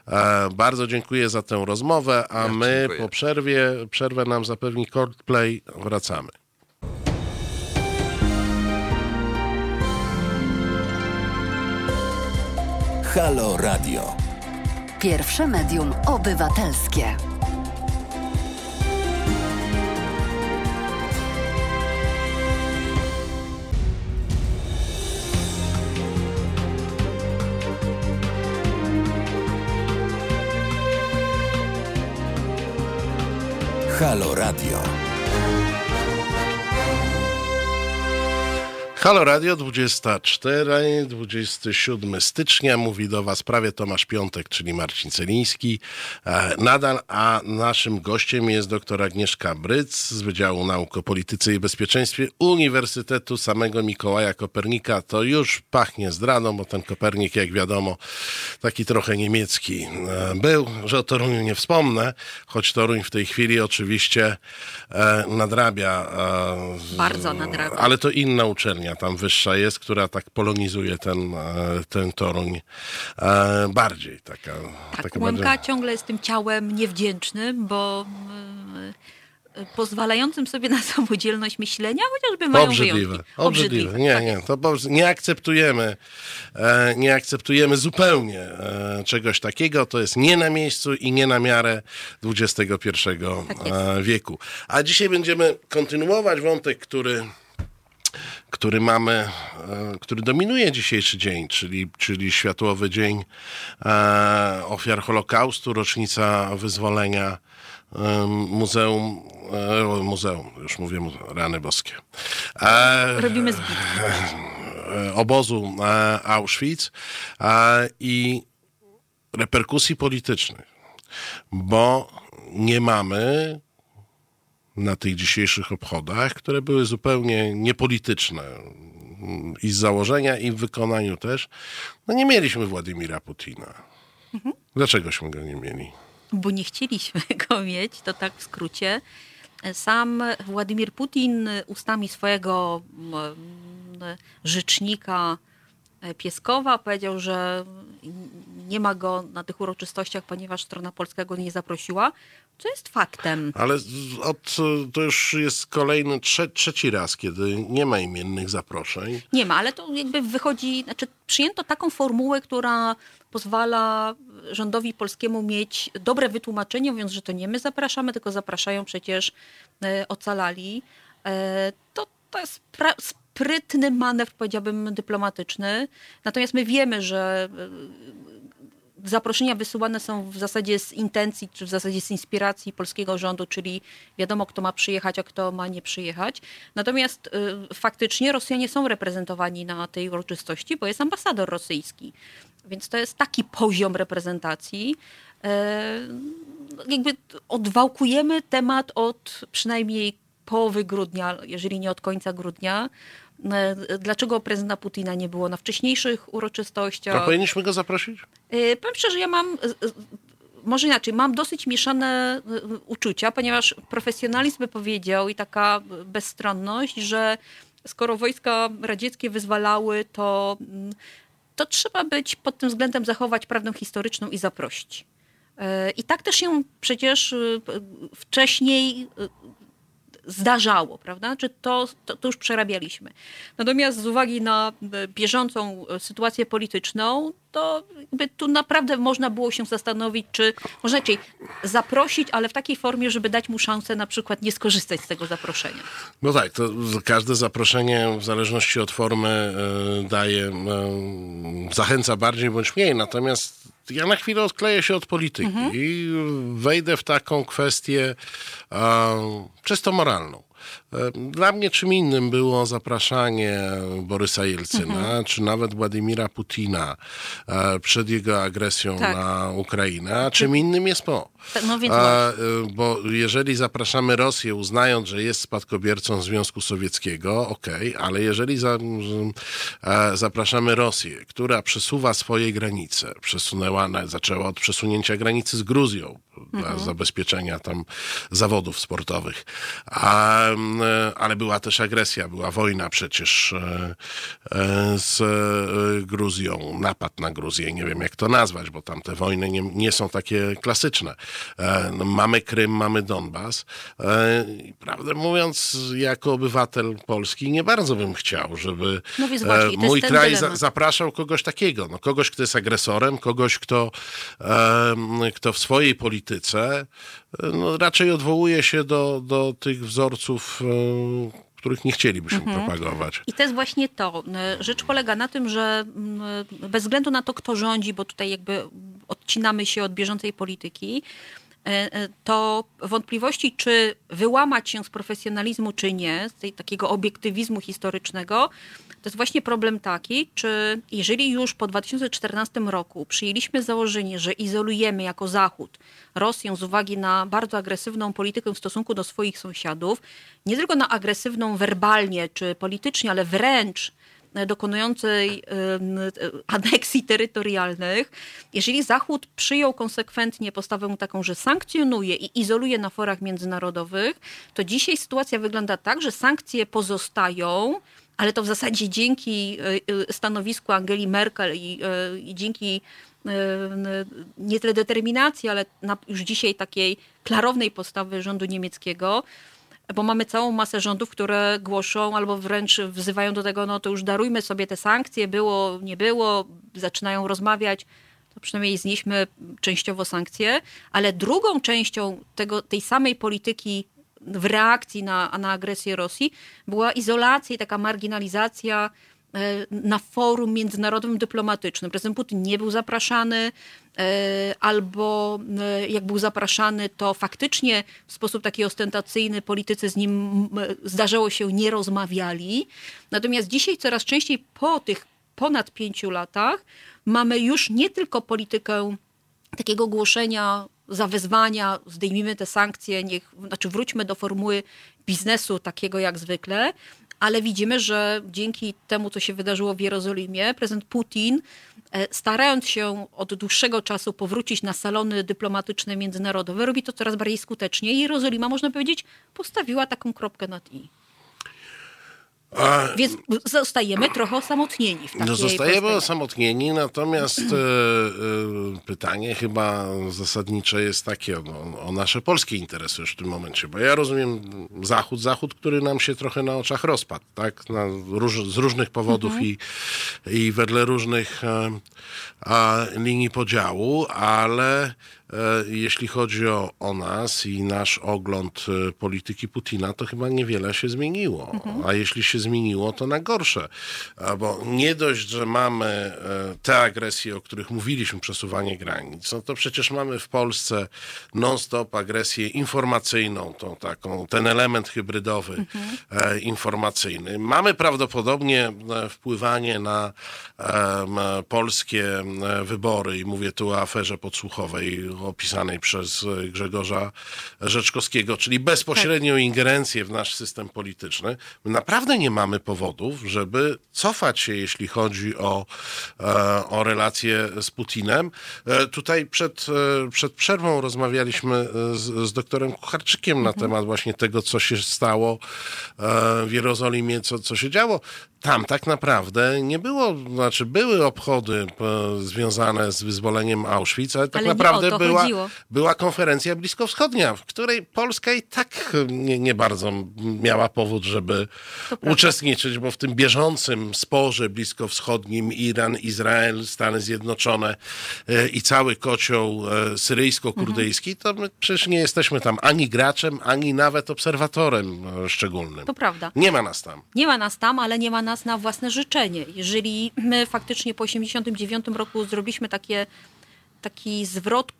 E, bardzo dziękuję za tę rozmowę, a ja my dziękuję. po przerwie, przerwę nam zapewni Coldplay, wracamy. Halo Radio. Pierwsze medium obywatelskie. Halo Radio. Halo Radio 24, 27 stycznia. Mówi do Was prawie Tomasz Piątek, czyli Marcin Celiński. E, nadal, a naszym gościem jest dr Agnieszka Bryc z Wydziału Nauk o Polityce i Bezpieczeństwie Uniwersytetu samego Mikołaja Kopernika. To już pachnie zdradą, bo ten Kopernik, jak wiadomo, taki trochę niemiecki e, był, że o Toruniu nie wspomnę, choć Toruń w tej chwili oczywiście e, nadrabia. Bardzo nadrabia. Ale to inna uczelnia linia tam wyższa jest, która tak polonizuje ten, ten Toruń bardziej. Taka, tak, taka bardziej... ciągle jest tym ciałem niewdzięcznym, bo pozwalającym sobie na samodzielność myślenia, chociażby mają obrzydliwe, wyjątki. Obrzydliwe. Nie, nie, to nie akceptujemy, e, nie akceptujemy zupełnie e, czegoś takiego. To jest nie na miejscu i nie na miarę XXI tak e, wieku. A dzisiaj będziemy kontynuować wątek, który który mamy, który dominuje dzisiejszy dzień, czyli, czyli Światłowy Dzień Ofiar Holokaustu, rocznica wyzwolenia Muzeum, e, Muzeum, już mówię, rany boskie. E, Robimy zbitki. Obozu e, Auschwitz i reperkusji politycznych, bo nie mamy na tych dzisiejszych obchodach, które były zupełnie niepolityczne i z założenia, i w wykonaniu też, no nie mieliśmy Władimira Putina. Mhm. Dlaczegośmy go nie mieli? bo nie chcieliśmy go mieć, to tak w skrócie. Sam Władimir Putin ustami swojego rzecznika e, Pieskowa powiedział, że nie ma go na tych uroczystościach, ponieważ strona polska go nie zaprosiła, co jest faktem. Ale od, to już jest kolejny, trze, trzeci raz, kiedy nie ma imiennych zaproszeń. Nie ma, ale to jakby wychodzi, znaczy przyjęto taką formułę, która pozwala rządowi polskiemu mieć dobre wytłumaczenie, mówiąc, że to nie my zapraszamy, tylko zapraszają przecież e, ocalali. E, to, to jest sprytny manewr, powiedziałbym, dyplomatyczny. Natomiast my wiemy, że e, zaproszenia wysyłane są w zasadzie z intencji, czy w zasadzie z inspiracji polskiego rządu, czyli wiadomo, kto ma przyjechać, a kto ma nie przyjechać. Natomiast faktycznie Rosjanie są reprezentowani na tej uroczystości, bo jest ambasador rosyjski. Więc to jest taki poziom reprezentacji. E, jakby odwałkujemy temat od przynajmniej połowy grudnia, jeżeli nie od końca grudnia. E, dlaczego prezydenta Putina nie było na wcześniejszych uroczystościach? A powinniśmy go zaprosić? E, powiem szczerze, ja mam może inaczej, mam dosyć mieszane uczucia, ponieważ profesjonalizm by powiedział i taka bezstronność, że skoro wojska radzieckie wyzwalały, to mm, to trzeba być pod tym względem zachować prawdę historyczną i zaprosić. E, I tak też się przecież e, wcześniej e, zdarzało, prawda? Czy to, to, to, już przerabialiśmy. Natomiast z uwagi na bieżącą sytuację polityczną, to tu naprawdę można było się zastanowić, czy można raczej zaprosić, ale w takiej formie, żeby dać mu szansę na przykład nie skorzystać z tego zaproszenia. No tak, to każde zaproszenie w zależności od formy daje, zachęca bardziej bądź mniej, natomiast ja na chwilę odkleję się od polityki mhm. i wejdę w taką kwestię um, czysto moralną. Dla mnie czym innym było zapraszanie Borysa Jelcyna, mhm. czy nawet Władimira Putina e, przed jego agresją tak. na Ukrainę, a czym innym jest po. Tak, no więc a, e, bo jeżeli zapraszamy Rosję, uznając, że jest spadkobiercą Związku Sowieckiego, okej, okay, ale jeżeli za, e, zapraszamy Rosję, która przesuwa swoje granice, przesunęła, zaczęła od przesunięcia granicy z Gruzją, mhm. dla zabezpieczenia tam zawodów sportowych, a E, ale była też agresja, była wojna przecież e, e, z Gruzją, napad na Gruzję, nie wiem jak to nazwać, bo tam te wojny nie, nie są takie klasyczne. No, mamy Krym, mamy Donbas. Prawdę mówiąc, jako obywatel Polski nie bardzo bym chciał, żeby no właśnie, mój kraj za, zapraszał kogoś takiego, no, kogoś, kto jest agresorem, kogoś, kto, kto w swojej polityce no, raczej odwołuje się do, do tych wzorców e, których nie chcielibyśmy mhm. propagować. I to jest właśnie to. E, rzecz polega na tym, że mm, bez względu na to, kto rządzi, bo tutaj jakby odcinamy się od bieżącej polityki, e, to wątpliwości, czy wyłamać się z profesjonalizmu, czy nie, z tej takiego obiektywizmu historycznego, to jest właśnie problem taki, czy jeżeli już po 2014 roku przyjęliśmy założenie, że izolujemy jako Zachód Rosję z uwagi na bardzo agresywną politykę w stosunku do swoich sąsiadów, nie tylko na agresywną werbalnie czy politycznie, ale wręcz dokonującej aneksji terytorialnych, jeżeli Zachód przyjął konsekwentnie postawę taką, że sankcjonuje i izoluje na forach międzynarodowych, to dzisiaj sytuacja wygląda tak, że sankcje pozostają, ale to w zasadzie dzięki stanowisku Angeli Merkel i, i dzięki nie tyle determinacji, ale już dzisiaj takiej klarownej postawy rządu niemieckiego, bo mamy całą masę rządów, które głoszą albo wręcz wzywają do tego, no to już darujmy sobie te sankcje, było, nie było, zaczynają rozmawiać, to przynajmniej znieśmy częściowo sankcje, ale drugą częścią tego, tej samej polityki w reakcji na, na agresję Rosji była izolacja i taka marginalizacja E, na forum międzynarodowym dyplomatycznym. Prezydent Putin nie był zapraszany, e, albo e, jak był zapraszany, to faktycznie w sposób taki ostentacyjny politycy z nim zdarzało się nie rozmawiali. Natomiast dzisiaj coraz częściej po tych ponad pięciu latach mamy już nie tylko politykę takiego głoszenia zawezwania, zdejmijmy te sankcje, niech, znaczy wróćmy do formuły biznesu takiego jak zwykle, ale widzimy, że dzięki temu, co się wydarzyło w Jerozolimie, prezydent Putin, e, starając się od dłuższego czasu powrócić na salony dyplomatyczne międzynarodowe, robi to coraz bardziej skutecznie i Jerozolima, można powiedzieć, postawiła taką kropkę nad i. A, Więc zostajemy trochę osamotnieni. W takiej no zostajemy osamotnieni, natomiast e, e, pytanie chyba zasadnicze jest takie o, o, nasze polskie interesy już w tym momencie, bo ja rozumiem Zachód, Zachód, który nam się trochę na oczach rozpadł, tak? Na, róż, z różnych powodów mhm. i, i wedle różnych e, linii podziału, ale jeśli chodzi o, o, nas i nasz ogląd e, polityki Putina, to chyba niewiele się zmieniło. Mhm. A jeśli się zmieniło, to na gorsze. Bo nie dość, że mamy e, te agresje, o których mówiliśmy, przesuwanie granic, no to przecież mamy w Polsce non-stop agresję informacyjną, tą taką, ten element hybrydowy mhm. informacyjny. Mamy prawdopodobnie wpływanie na polskie wybory i mówię tu o aferze podsłuchowej opisanej przez e, Grzegorza Rzeczkowskiego, czyli bezpośrednią tak. ingerencję w nasz system polityczny, my naprawdę nie mamy powodów, żeby cofać się, jeśli chodzi o, e, o relacje z Putinem. E, tutaj przed, przed przerwą rozmawialiśmy z, z doktorem Kucharczykiem mhm. na temat właśnie tego, co się stało w Jerozolimie, co, co się działo tam tak naprawdę nie było, znaczy były obchody e, związane z wyzwoleniem Auschwitz, ale tak ale naprawdę była, była konferencja bliskowschodnia, w której Polska i tak nie, nie bardzo miała powód, żeby uczestniczyć, bo w tym bieżącym sporze bliskowschodnim Iran, Izrael, Stany Zjednoczone e, i cały kocioł e, syryjsko-kurdyjski, mhm. to my przecież nie jesteśmy tam ani graczem, ani nawet obserwatorem szczególnym. To prawda. Nie ma nas tam. Nie ma nas tam, ale nie ma nas na własne życzenie. Jeżeli my faktycznie po 1989 roku zrobiliśmy takie, taki zwrot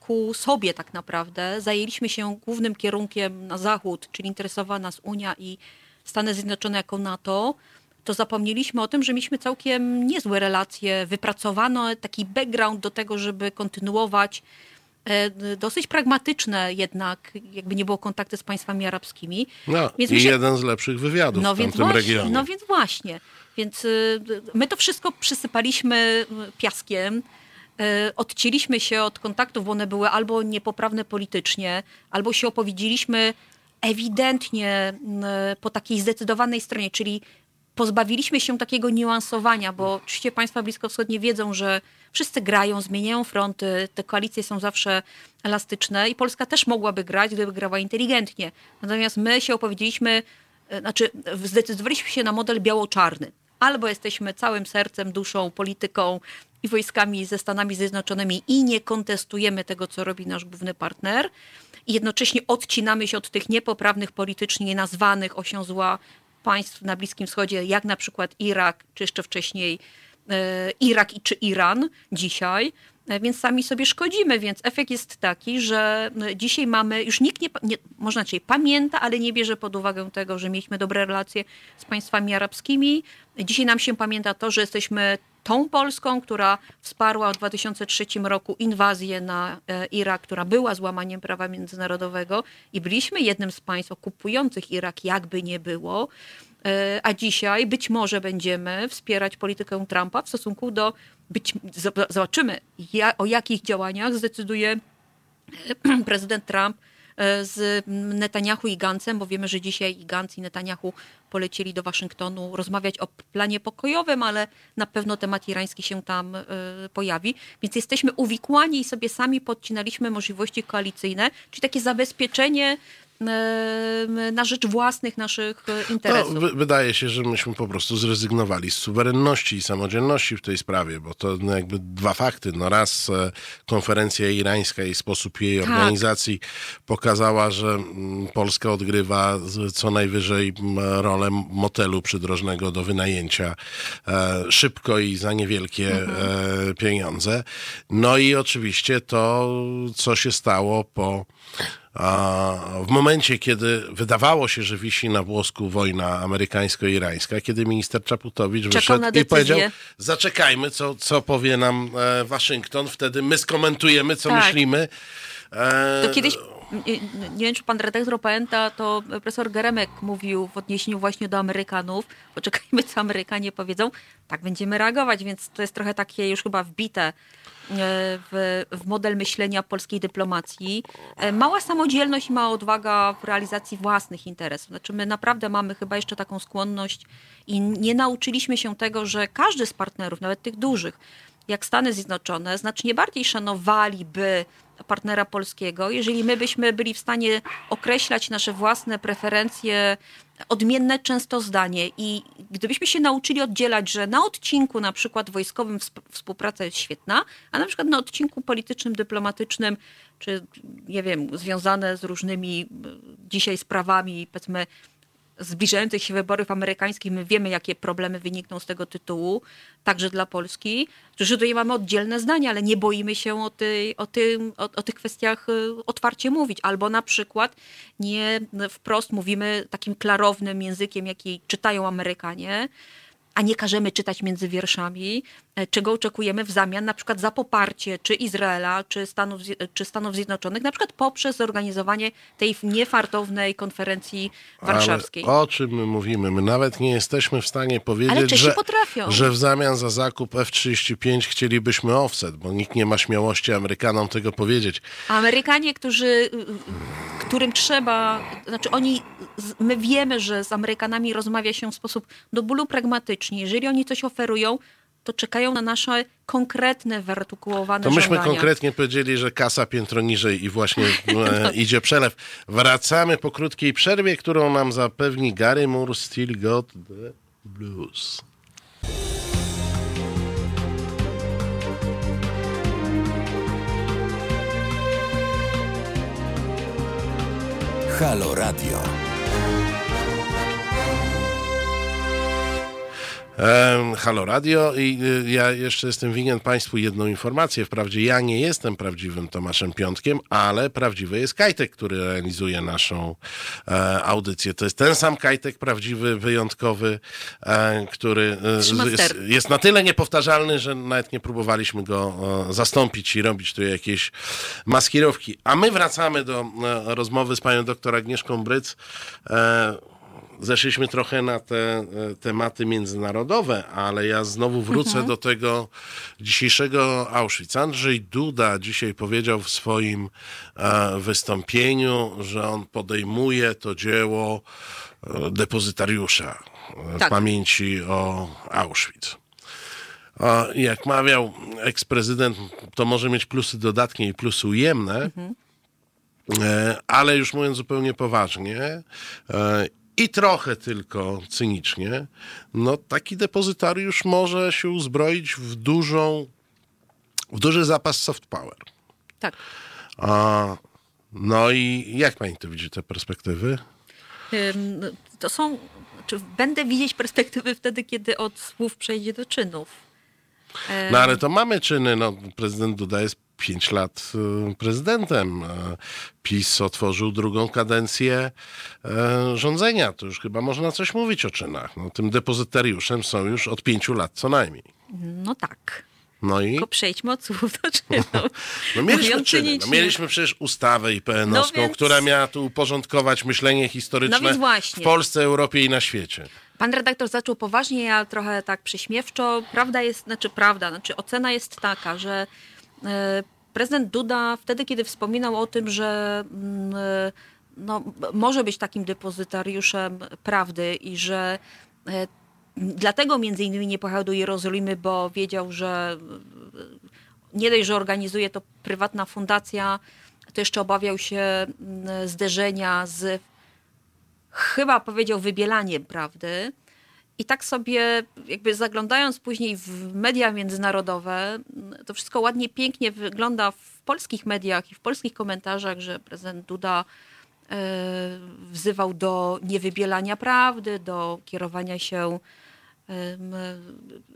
ku sobie tak naprawdę, zajęliśmy się głównym kierunkiem na zachód, czyli interesowała nas Unia i Stany Zjednoczone jako NATO, to zapomnieliśmy o tym, że mieliśmy całkiem niezłe relacje, wypracowano taki background do tego, żeby kontynuować dosyć pragmatyczne jednak, jakby nie było kontakty z państwami arabskimi. No, więc i się... jeden z lepszych wywiadów no, w tym właśnie, regionie. No więc właśnie. Więc y, my to wszystko przysypaliśmy piaskiem, y, odcięliśmy się od kontaktów, bo one były albo niepoprawne politycznie, albo się opowiedzieliśmy ewidentnie y, po takiej zdecydowanej stronie, czyli pozbawiliśmy się takiego niuansowania, bo oczywiście państwa bliskowschodnie wiedzą, że wszyscy grają, zmieniają fronty, te koalicje są zawsze elastyczne i Polska też mogłaby grać, gdyby grała inteligentnie. Natomiast my się opowiedzieliśmy, e, znaczy zdecydowaliśmy się na model biało-czarny. Albo jesteśmy całym sercem, duszą, polityką i wojskami ze Stanami Zjednoczonymi i nie kontestujemy tego, co robi nasz główny partner, i jednocześnie odcinamy się od tych niepoprawnych politycznie nazwanych osią zła państw na Bliskim Wschodzie, jak na przykład Irak, czy jeszcze wcześniej Irak czy Iran dzisiaj, e, więc sami sobie szkodzimy, więc efekt jest taki, że e, dzisiaj mamy, już nikt nie, nie można dzisiaj pamięta, ale nie bierze pod uwagę tego, że mieliśmy dobre relacje z państwami arabskimi. Dzisiaj nam się pamięta to, że jesteśmy tą Polską, która wsparła w 2003 roku inwazję na e, Irak, która była złamaniem prawa międzynarodowego i byliśmy jednym z państw okupujących Irak, jakby nie było. E, a dzisiaj być może będziemy wspierać politykę Trumpa w stosunku do, być, zobaczymy, o jakich działaniach zdecyduje prezydent Trump z Netanyahu i Gancem, bo wiemy, że dzisiaj i Gantz i Netanyahu polecieli do Waszyngtonu rozmawiać o planie pokojowym, ale na pewno temat irański się tam e, pojawi. Więc jesteśmy uwikłani i sobie sami podcinaliśmy możliwości koalicyjne, czyli takie zabezpieczenie na rzecz własnych naszych e, interesów. No, wydaje się, że myśmy po prostu zrezygnowali z suwerenności i samodzielności w tej sprawie, bo to no, jakby dwa fakty. No raz e, konferencja irańska i sposób jej tak. organizacji pokazała, że Polska odgrywa co najwyżej rolę motelu przydrożnego do wynajęcia e, szybko i za niewielkie mhm. pieniądze. No i oczywiście to, co się stało po w momencie, kiedy wydawało się, że wisi na włosku wojna amerykańsko-irańska, kiedy minister Czaputowicz Czekał wyszedł i powiedział, zaczekajmy, co, co powie nam e, Waszyngton, wtedy my skomentujemy, co tak. myślimy. E... To kiedyś nie wiem, czy pan redaktor pamięta, to profesor Geremek mówił w odniesieniu właśnie do Amerykanów, poczekajmy, co Amerykanie powiedzą, tak będziemy reagować, więc to jest trochę takie już chyba wbite w, w model myślenia polskiej dyplomacji. E, mała samodzielność i mała odwaga w realizacji własnych interesów. Znaczy my naprawdę mamy chyba jeszcze taką skłonność i nie nauczyliśmy się tego, że każdy z partnerów, nawet tych dużych, jak Stany Zjednoczone, znacznie bardziej szanowaliby partnera polskiego, jeżeli my byśmy byli w stanie określać nasze własne preferencje, odmienne często zdanie. I gdybyśmy się nauczyli oddzielać, że na odcinku na przykład wojskowym współpraca jest świetna, a na przykład na odcinku politycznym, dyplomatycznym, czy nie wiem, związane z różnymi dzisiaj sprawami, powiedzmy zbliżających się wyborów amerykańskich my wiemy, jakie problemy wynikną z tego tytułu, także dla Polski, że tutaj mamy oddzielne zdania, ale nie boimy się o, tej, o, tym, o, o tych kwestiach y, otwarcie mówić. Albo na przykład nie wprost mówimy takim klarownym językiem, jaki czytają Amerykanie, a nie każemy czytać między wierszami, e, czego oczekujemy w zamian na przykład za poparcie czy Izraela, czy Stanów, czy Stanów Zjednoczonych, na przykład poprzez zorganizowanie tej niefartownej konferencji warszawskiej. Ale o czym my mówimy? My nawet nie jesteśmy w stanie powiedzieć, że, że w zamian za zakup F-35 chcielibyśmy offset, bo nikt nie ma śmiałości Amerykanom tego powiedzieć. Amerykanie, którzy, y, y, którym trzeba, znaczy oni, my wiemy, że z Amerykanami rozmawia się w sposób do bólu pragmatyczny, jeżeli oni coś oferują, to czekają na nasze konkretne, wyartykułowane To myśmy żądania. konkretnie powiedzieli, że kasa piętro niżej i właśnie e, idzie przelew. Wracamy po krótkiej przerwie, którą nam zapewni Gary Moore, Still Got the Blues. Halo Radio. Halo Radio i y, ja jeszcze jestem winien Państwu jedną informację. Wprawdzie ja nie jestem prawdziwym Tomaszem Piątkiem, ale prawdziwy jest Kajtek, który realizuje naszą e, audycję. To jest ten sam Kajtek, prawdziwy, wyjątkowy, e, który e, jest, jest, na tyle niepowtarzalny, że nawet nie próbowaliśmy go zastąpić i robić tu jakieś maskirowki. A my wracamy do rozmowy z panią doktor Agnieszką Bryc zeszliśmy trochę na te e, tematy międzynarodowe, ale ja znowu wrócę mhm. do tego dzisiejszego Auschwitz. Andrzej Duda dzisiaj powiedział w swoim e, wystąpieniu, że on podejmuje to dzieło e, depozytariusza tak. pamięci o Auschwitz. Jak mawiał eksprezydent, to może mieć plusy dodatnie i plusy ujemne, mhm. ale już mówiąc zupełnie poważnie, i trochę tylko cynicznie, no taki depozytariusz może się uzbroić w dużą, w duży zapas soft power. Tak. A, no i jak pani to widzi, te perspektywy? To są, będę widzieć perspektywy wtedy, kiedy od słów przejdzie do czynów. No ale to mamy czyny. No, prezydent Duda jest pięć lat y, prezydentem. PiS otworzył drugą kadencję e, rządzenia. To już chyba można coś mówić o czynach. No, tym depozytariuszem są już od pięciu lat co najmniej. No tak. No i? Tylko przejdźmy od słów do czynów. No mieliśmy czyny. No, mieliśmy przecież ustawę IPN-owską, no więc... która miała tu uporządkować myślenie historyczne no w Polsce, Europie i na świecie. Pan redaktor zaczął poważnie, ja trochę tak przyśmiewczo. Prawda jest, znaczy prawda, znaczy ocena jest taka, że E, prezydent Duda wtedy, kiedy wspominał o tym, że mm, no, może być takim depozytariuszem prawdy i że e, dlatego między innymi nie pojechał do Jerozolimy, bo wiedział, że nie dość, że organizuje to prywatna fundacja, to jeszcze obawiał się mm, zderzenia z chyba powiedział wybielaniem prawdy. I tak sobie, jakby zaglądając później w media międzynarodowe, to wszystko ładnie, pięknie wygląda w polskich mediach i w polskich komentarzach, że prezydent Duda e, wzywał do niewybielania prawdy, do kierowania się,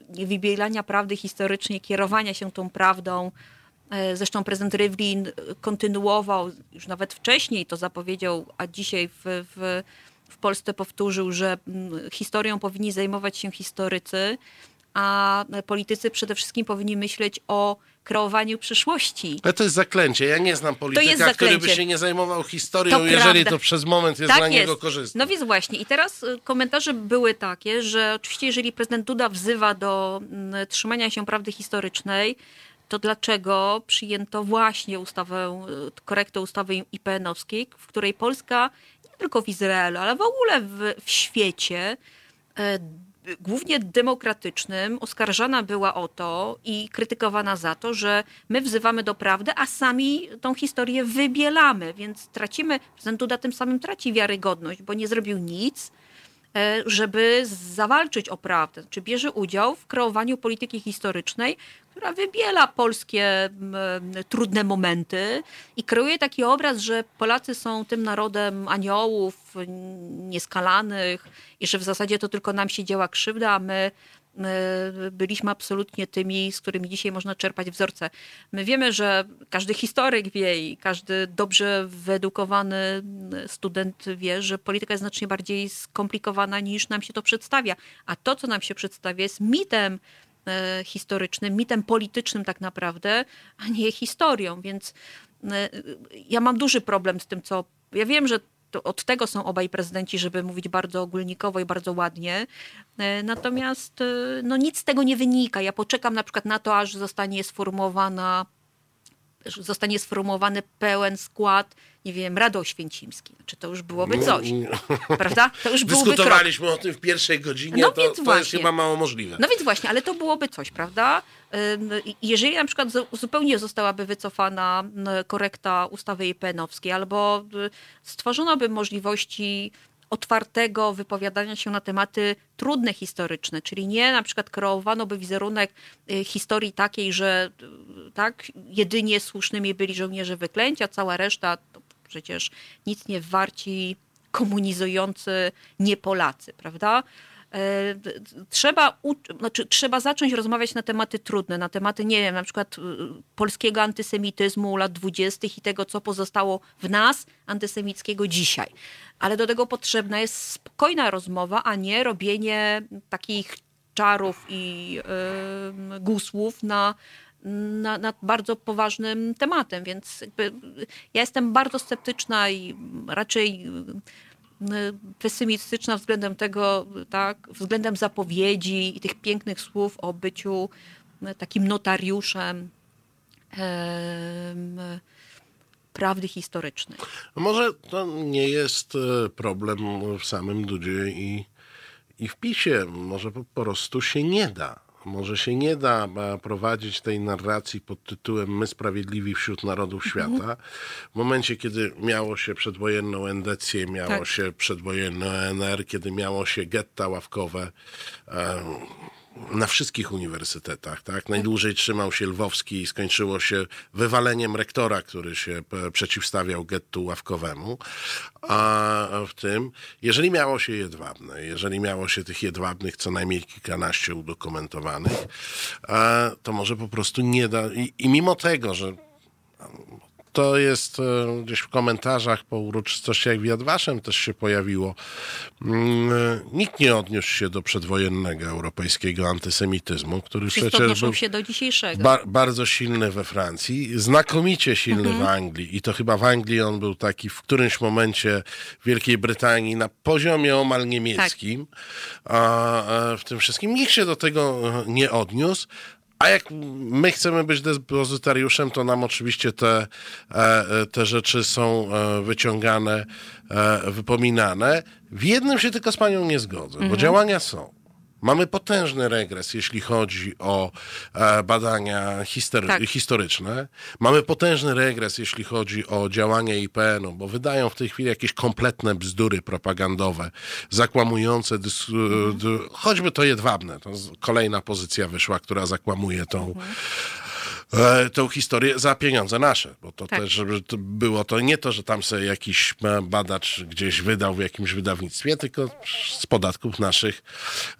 niewybielania prawdy historycznie, kierowania się tą prawdą. E, zresztą prezydent Rivlin kontynuował, już nawet wcześniej to zapowiedział, a dzisiaj w, w w Polsce powtórzył, że mm, historią powinni zajmować się historycy, a politycy przede wszystkim powinni myśleć o kreowaniu przyszłości. Ale to jest zaklęcie. Ja nie znam polityka, który by się nie zajmował historią, to jeżeli prawda. to przez moment jest tak dla jest. niego korzystne. No więc właśnie. I teraz y, komentarze były takie, że oczywiście jeżeli prezydent Duda wzywa do mm, trzymania się prawdy historycznej, to dlaczego przyjęto właśnie ustawę, y, korektę ustawy IPN-owskiej, w której Polska nie tylko w Izraelu, ale w ogóle w, w świecie, e, głównie demokratycznym, oskarżana była o to i krytykowana za to, że my wzywamy do prawdy, a sami tą historię wybielamy, więc tracimy, prezydent Duda tym samym traci wiarygodność, bo nie zrobił nic, E, żeby zawalczyć o prawdę. Czy bierze udział w kreowaniu polityki historycznej, która wybiela polskie trudne momenty i kreuje taki obraz, że Polacy są tym narodem aniołów nieskalanych i że w zasadzie to tylko nam się działa krzywda, a my byliśmy absolutnie tymi, z którymi dzisiaj można czerpać wzorce. My wiemy, że każdy historyk wie i każdy dobrze wyedukowany student wie, że polityka jest znacznie bardziej skomplikowana niż nam się to przedstawia. A to, co nam się przedstawia, jest mitem e, historycznym, mitem politycznym tak naprawdę, a nie historią. Więc e, ja mam duży problem z tym, co. Ja wiem, że od tego są obaj prezydenci, żeby mówić bardzo ogólnikowo i bardzo ładnie. E, natomiast e, no, nic z tego nie wynika. Ja poczekam na przykład na to, aż zostanie sformułowana zostanie sformułowany pełen skład, nie wiem, Rady Oświęcimskiej. Znaczy to już byłoby no, coś, prawda? To już byłoby Dyskutowaliśmy krok. o tym w pierwszej godzinie, no to, więc to właśnie. jest chyba mało możliwe. No więc właśnie, ale to byłoby coś, prawda? Jeżeli na przykład zupełnie zostałaby wycofana korekta ustawy IPN-owskiej albo y, stworzono by możliwości otwartego wypowiadania się na tematy trudne historyczne, czyli nie na przykład kreowano by wizerunek y, historii takiej, że y, tak, jedynie słusznymi byli żołnierze wyklęcia, cała reszta to przecież nic nie warci komunizujący nie Polacy, prawda? E, trzeba, znaczy, trzeba zacząć rozmawiać na tematy trudne, na tematy, nie wiem, na przykład y, polskiego antysemityzmu lat dwudziestych i tego, co pozostało w nas antysemickiego dzisiaj. Ale do tego potrzebna jest spokojna rozmowa, a nie robienie takich czarów i yy, gusłów na, na, bardzo poważnym tematem, więc ja jestem bardzo sceptyczna i raczej pesymistyczna względem tego, tak, względem zapowiedzi i tych pięknych słów o byciu takim notariuszem prawdy historycznej. Może to nie jest e, problem w samym Dudzie i, i w PiSie. Może po prostu się nie da. Może się nie da e, prowadzić tej narracji pod tytułem My sprawiedliwi wśród narodów mhm. świata. W momencie, kiedy miało się przedwojenną endecję, miało tak. się przedwojenną NR, kiedy miało się getta ławkowe, e, na wszystkich uniwersytetach. Tak? Najdłużej trzymał się Lwowski i skończyło się wywaleniem rektora, który się przeciwstawiał gettu ławkowemu. A w tym, jeżeli miało się jedwabne, jeżeli miało się tych jedwabnych co najmniej kilkanaście udokumentowanych, to może po prostu nie da. I, i mimo tego, że to jest e, gdzieś w komentarzach po uroczystościach w Jadwaszem też się pojawiło. Mm, e, nikt nie odniósł się do przedwojennego europejskiego antysemityzmu, który Wszyscy przecież był się do dzisiejszego. Ba bardzo silny we Francji, znakomicie silny mhm. w Anglii i to chyba w Anglii on był taki w którymś momencie w Wielkiej Brytanii na poziomie omal niemieckim. Tak. A w tym wszystkim nikt się do tego nie odniósł, A jak my chcemy być depozytariuszem, to nam oczywiście te, te rzeczy są wyciągane, wypominane. W jednym się tylko z panią nie zgodzę, mhm. bo działania są. Mamy potężny regres, jeśli chodzi o e, badania tak. historyczne. Mamy potężny regres, jeśli chodzi o działania IPN-u, bo wydają w tej chwili jakieś kompletne bzdury propagandowe, zakłamujące, mhm. choćby to jedwabne. To kolejna pozycja wyszła, która zakłamuje tą. Mhm e, tą historię za pieniądze nasze, bo to tak. też żeby to było to nie to, że tam sobie jakiś e, badacz gdzieś wydał w jakimś wydawnictwie, tylko z podatków naszych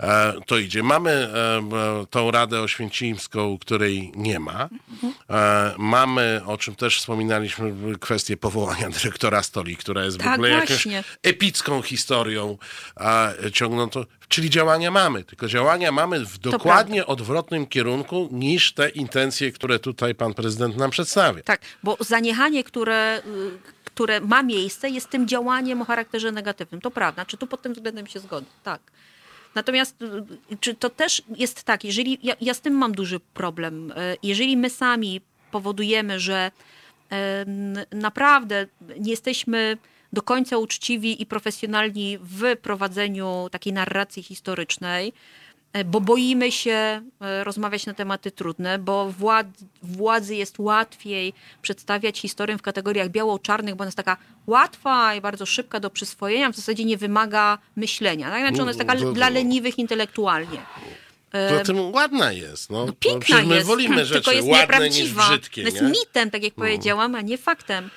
e, to idzie. Mamy e, tą Radę Oświęcimską, której nie ma. E, mamy, o czym też wspominaliśmy, kwestię powołania dyrektora Stoli, która jest tak, w ogóle jakąś epicką historią ciągnątą. Czyli działania mamy, tylko działania mamy w dokładnie odwrotnym kierunku niż te intencje, które tutaj pan prezydent nam przedstawia. Tak, bo zaniechanie, które, y, które ma miejsce, jest tym działaniem o charakterze negatywnym. To prawda, czy tu pod tym względem się zgodzę? Tak. Natomiast y, czy to też jest tak, jeżeli ja, ja z tym mam duży problem, y, jeżeli my sami powodujemy, że naprawdę nie jesteśmy do końca uczciwi i profesjonalni w prowadzeniu takiej narracji historycznej, e, bo boimy się e, rozmawiać na tematy trudne, bo wład, władzy jest łatwiej przedstawiać historię w kategoriach biało-czarnych, bo ona jest taka łatwa i bardzo szybka do przyswojenia, w zasadzie nie wymaga myślenia. Tak? Znaczy ona jest taka dla leniwych intelektualnie. To tym ładna jest. No, no piękna my jest, wolimy rzeczy tylko jest ładne niż brzydkie. To jest nie? mitem, tak jak powiedziałam, a nie faktem.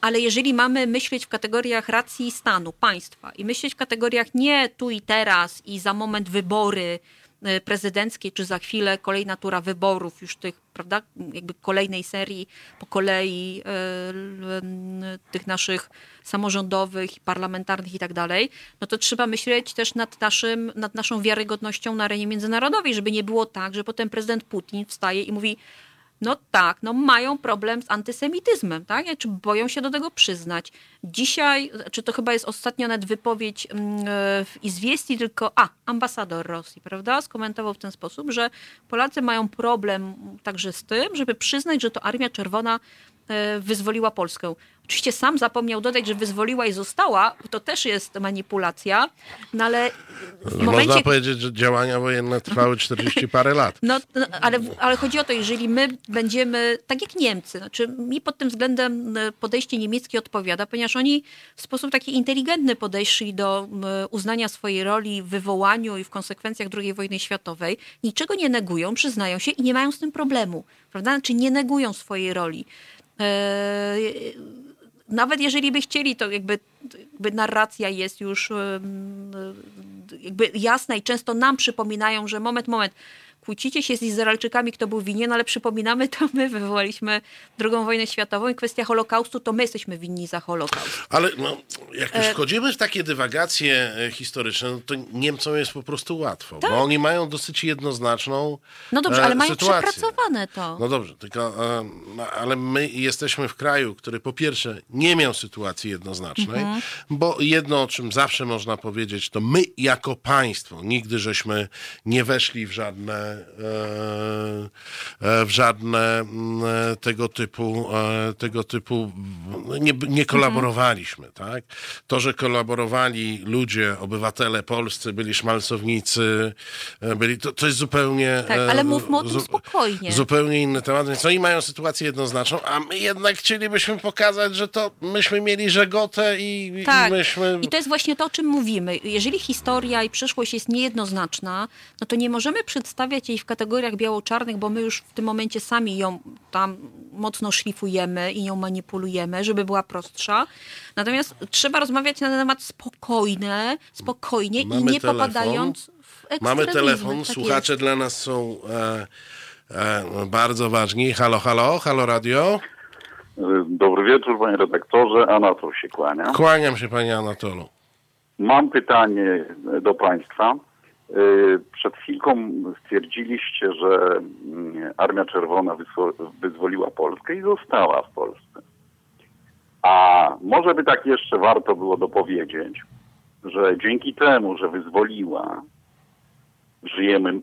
Ale jeżeli mamy myśleć w kategoriach racji stanu, państwa i myśleć w kategoriach nie tu i teraz i za moment wybory e, prezydenckie, czy za chwilę kolejna tura wyborów, już tych, prawda, jakby kolejnej serii po kolei e, tych naszych samorządowych, parlamentarnych i tak dalej, no to trzeba myśleć też nad, naszym, nad naszą wiarygodnością na arenie międzynarodowej, żeby nie było tak, że potem prezydent Putin wstaje i mówi, no tak, no mają problem z antysemityzmem, tak? Czy boją się do tego przyznać. Dzisiaj, czy to chyba jest ostatnio nawet wypowiedź mm, e, w Izwiesti, tylko, a, ambasador Rosji, prawda, skomentował w ten sposób, że Polacy mają problem także z tym, żeby przyznać, że to Armia Czerwona e, wyzwoliła Polskę. Oczywiście sam zapomniał dodać, że wyzwoliła i została, to też jest manipulacja, no ale w momencie... Można powiedzieć, że działania wojenne trwały 40 parę lat. No, no, ale, ale chodzi o to, jeżeli my będziemy, tak jak Niemcy, znaczy mi pod tym względem e, podejście niemieckie odpowiada, ponieważ oni w sposób taki inteligentny podeszli do uznania swojej roli w wywołaniu i w konsekwencjach II wojny światowej, niczego nie negują, przyznają się i nie mają z tym problemu, prawda? Znaczy nie negują swojej roli. Eee, nawet jeżeli by chcieli, to jakby, jakby narracja jest już jakby jasna i często nam przypominają, że moment, moment, kłócicie się z Izraelczykami, kto był winien, ale przypominamy, to my wywołaliśmy II wojnę światową i kwestia Holokaustu, to my jesteśmy winni za Holokaust. Ale no, jak już e, wchodzimy w takie dywagacje e, historyczne, no to Niemcom jest po prostu łatwo, tak. bo oni mają dosyć jednoznaczną No dobrze, ale mają sytuację. przepracowane to. No dobrze, tylko, no, ale my jesteśmy w kraju, który po pierwsze nie miał sytuacji jednoznacznej, mhm. bo jedno, o czym zawsze można powiedzieć, to my jako państwo nigdy żeśmy nie weszli w żadne E, e, w żadne mm, e, tego typu, tego typu nie, nie kolaborowaliśmy. Tak? To, że kolaborowali ludzie, obywatele polscy, byli szmalcownicy, byli, to, to jest zupełnie... Tak, ale mówmy o tym spokojnie. Zupełnie inny temat. Więc oni mają sytuację jednoznaczną, a my jednak chcielibyśmy pokazać, że to myśmy mieli żegotę i, tak. i myśmy... I to jest właśnie to, o czym mówimy. Jeżeli historia i przyszłość jest niejednoznaczna, no to nie możemy przedstawiać jej w kategoriach biało-czarnych, bo my już w tym momencie sami ją tam mocno szlifujemy i ją manipulujemy, żeby była prostsza. Natomiast trzeba rozmawiać na temat spokojne, spokojnie Mamy i nie telefon. popadając w Mamy telefon, tak słuchacze jest. dla nas są e, e, bardzo ważni. Halo, halo, halo radio. Dobry wieczór, panie redaktorze. Anatol się kłania. Kłaniam się, panie Anatolu. Mam pytanie do państwa. Y, przed chwilką stwierdziliście, że mm, Armia Czerwona wyzwoliła Polskę i została w Polsce. A może by tak jeszcze warto było dopowiedzieć, że dzięki temu, że wyzwoliła, żyjemy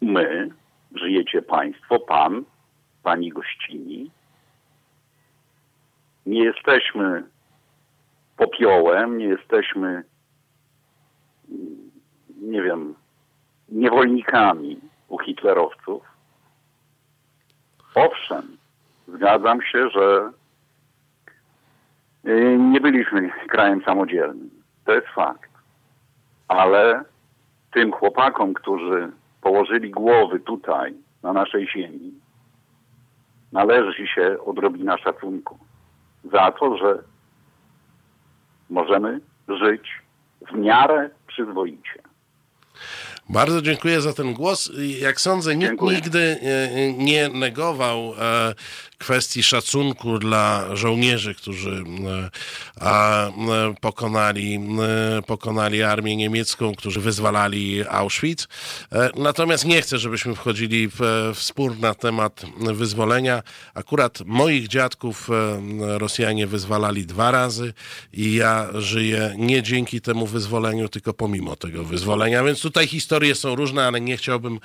my, żyjecie państwo, pan, pani gościni. Nie jesteśmy popiołem, nie jesteśmy, nie wiem, niewolnikami u hitlerowców. Owszem, zgadzam się, że y, nie byliśmy krajem samodzielnym. To jest fakt. Ale tym chłopakom, którzy położyli głowy tutaj, na naszej ziemi, należy się odrobina szacunku za to, że możemy żyć w miarę przyzwoicie. Bardzo dziękuję za ten głos. Jak sądzę, nikt dziękuję. nigdy e, nie negował e, kwestii szacunku dla żołnierzy, którzy e, pokonali, pokonali armię niemiecką, którzy wyzwalali Auschwitz. Natomiast nie chcę, żebyśmy wchodzili w, w spór na temat wyzwolenia. Akurat moich dziadków Rosjanie wyzwalali dwa razy i ja żyję nie dzięki temu wyzwoleniu, tylko pomimo tego wyzwolenia. Więc tutaj historie są różne, ale nie chciałbym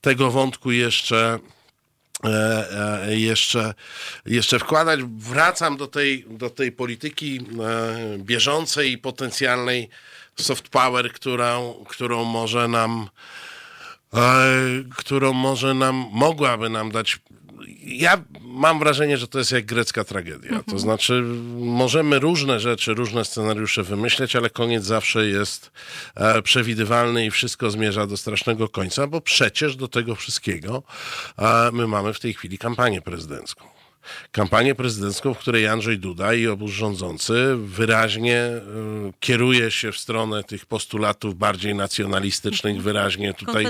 tego wątku jeszcze e, e, jeszcze, jeszcze wkładać. Wracam do tej, do tej polityki e, bieżącej i potencjalnej soft power, którą, którą może nam którą może nam, mogłaby nam dać ja mam wrażenie, że to jest jak grecka tragedia. Mhm. To znaczy, możemy różne rzeczy, różne scenariusze wymyśleć, ale koniec zawsze jest e, przewidywalny i wszystko zmierza do strasznego końca, bo przecież do tego wszystkiego e, my mamy w tej chwili kampanię prezydencką kampanię prezydencką, w której Andrzej Duda i obóz rządzący wyraźnie y, kieruje się w stronę tych postulatów bardziej nacjonalistycznych, mhm. wyraźnie tutaj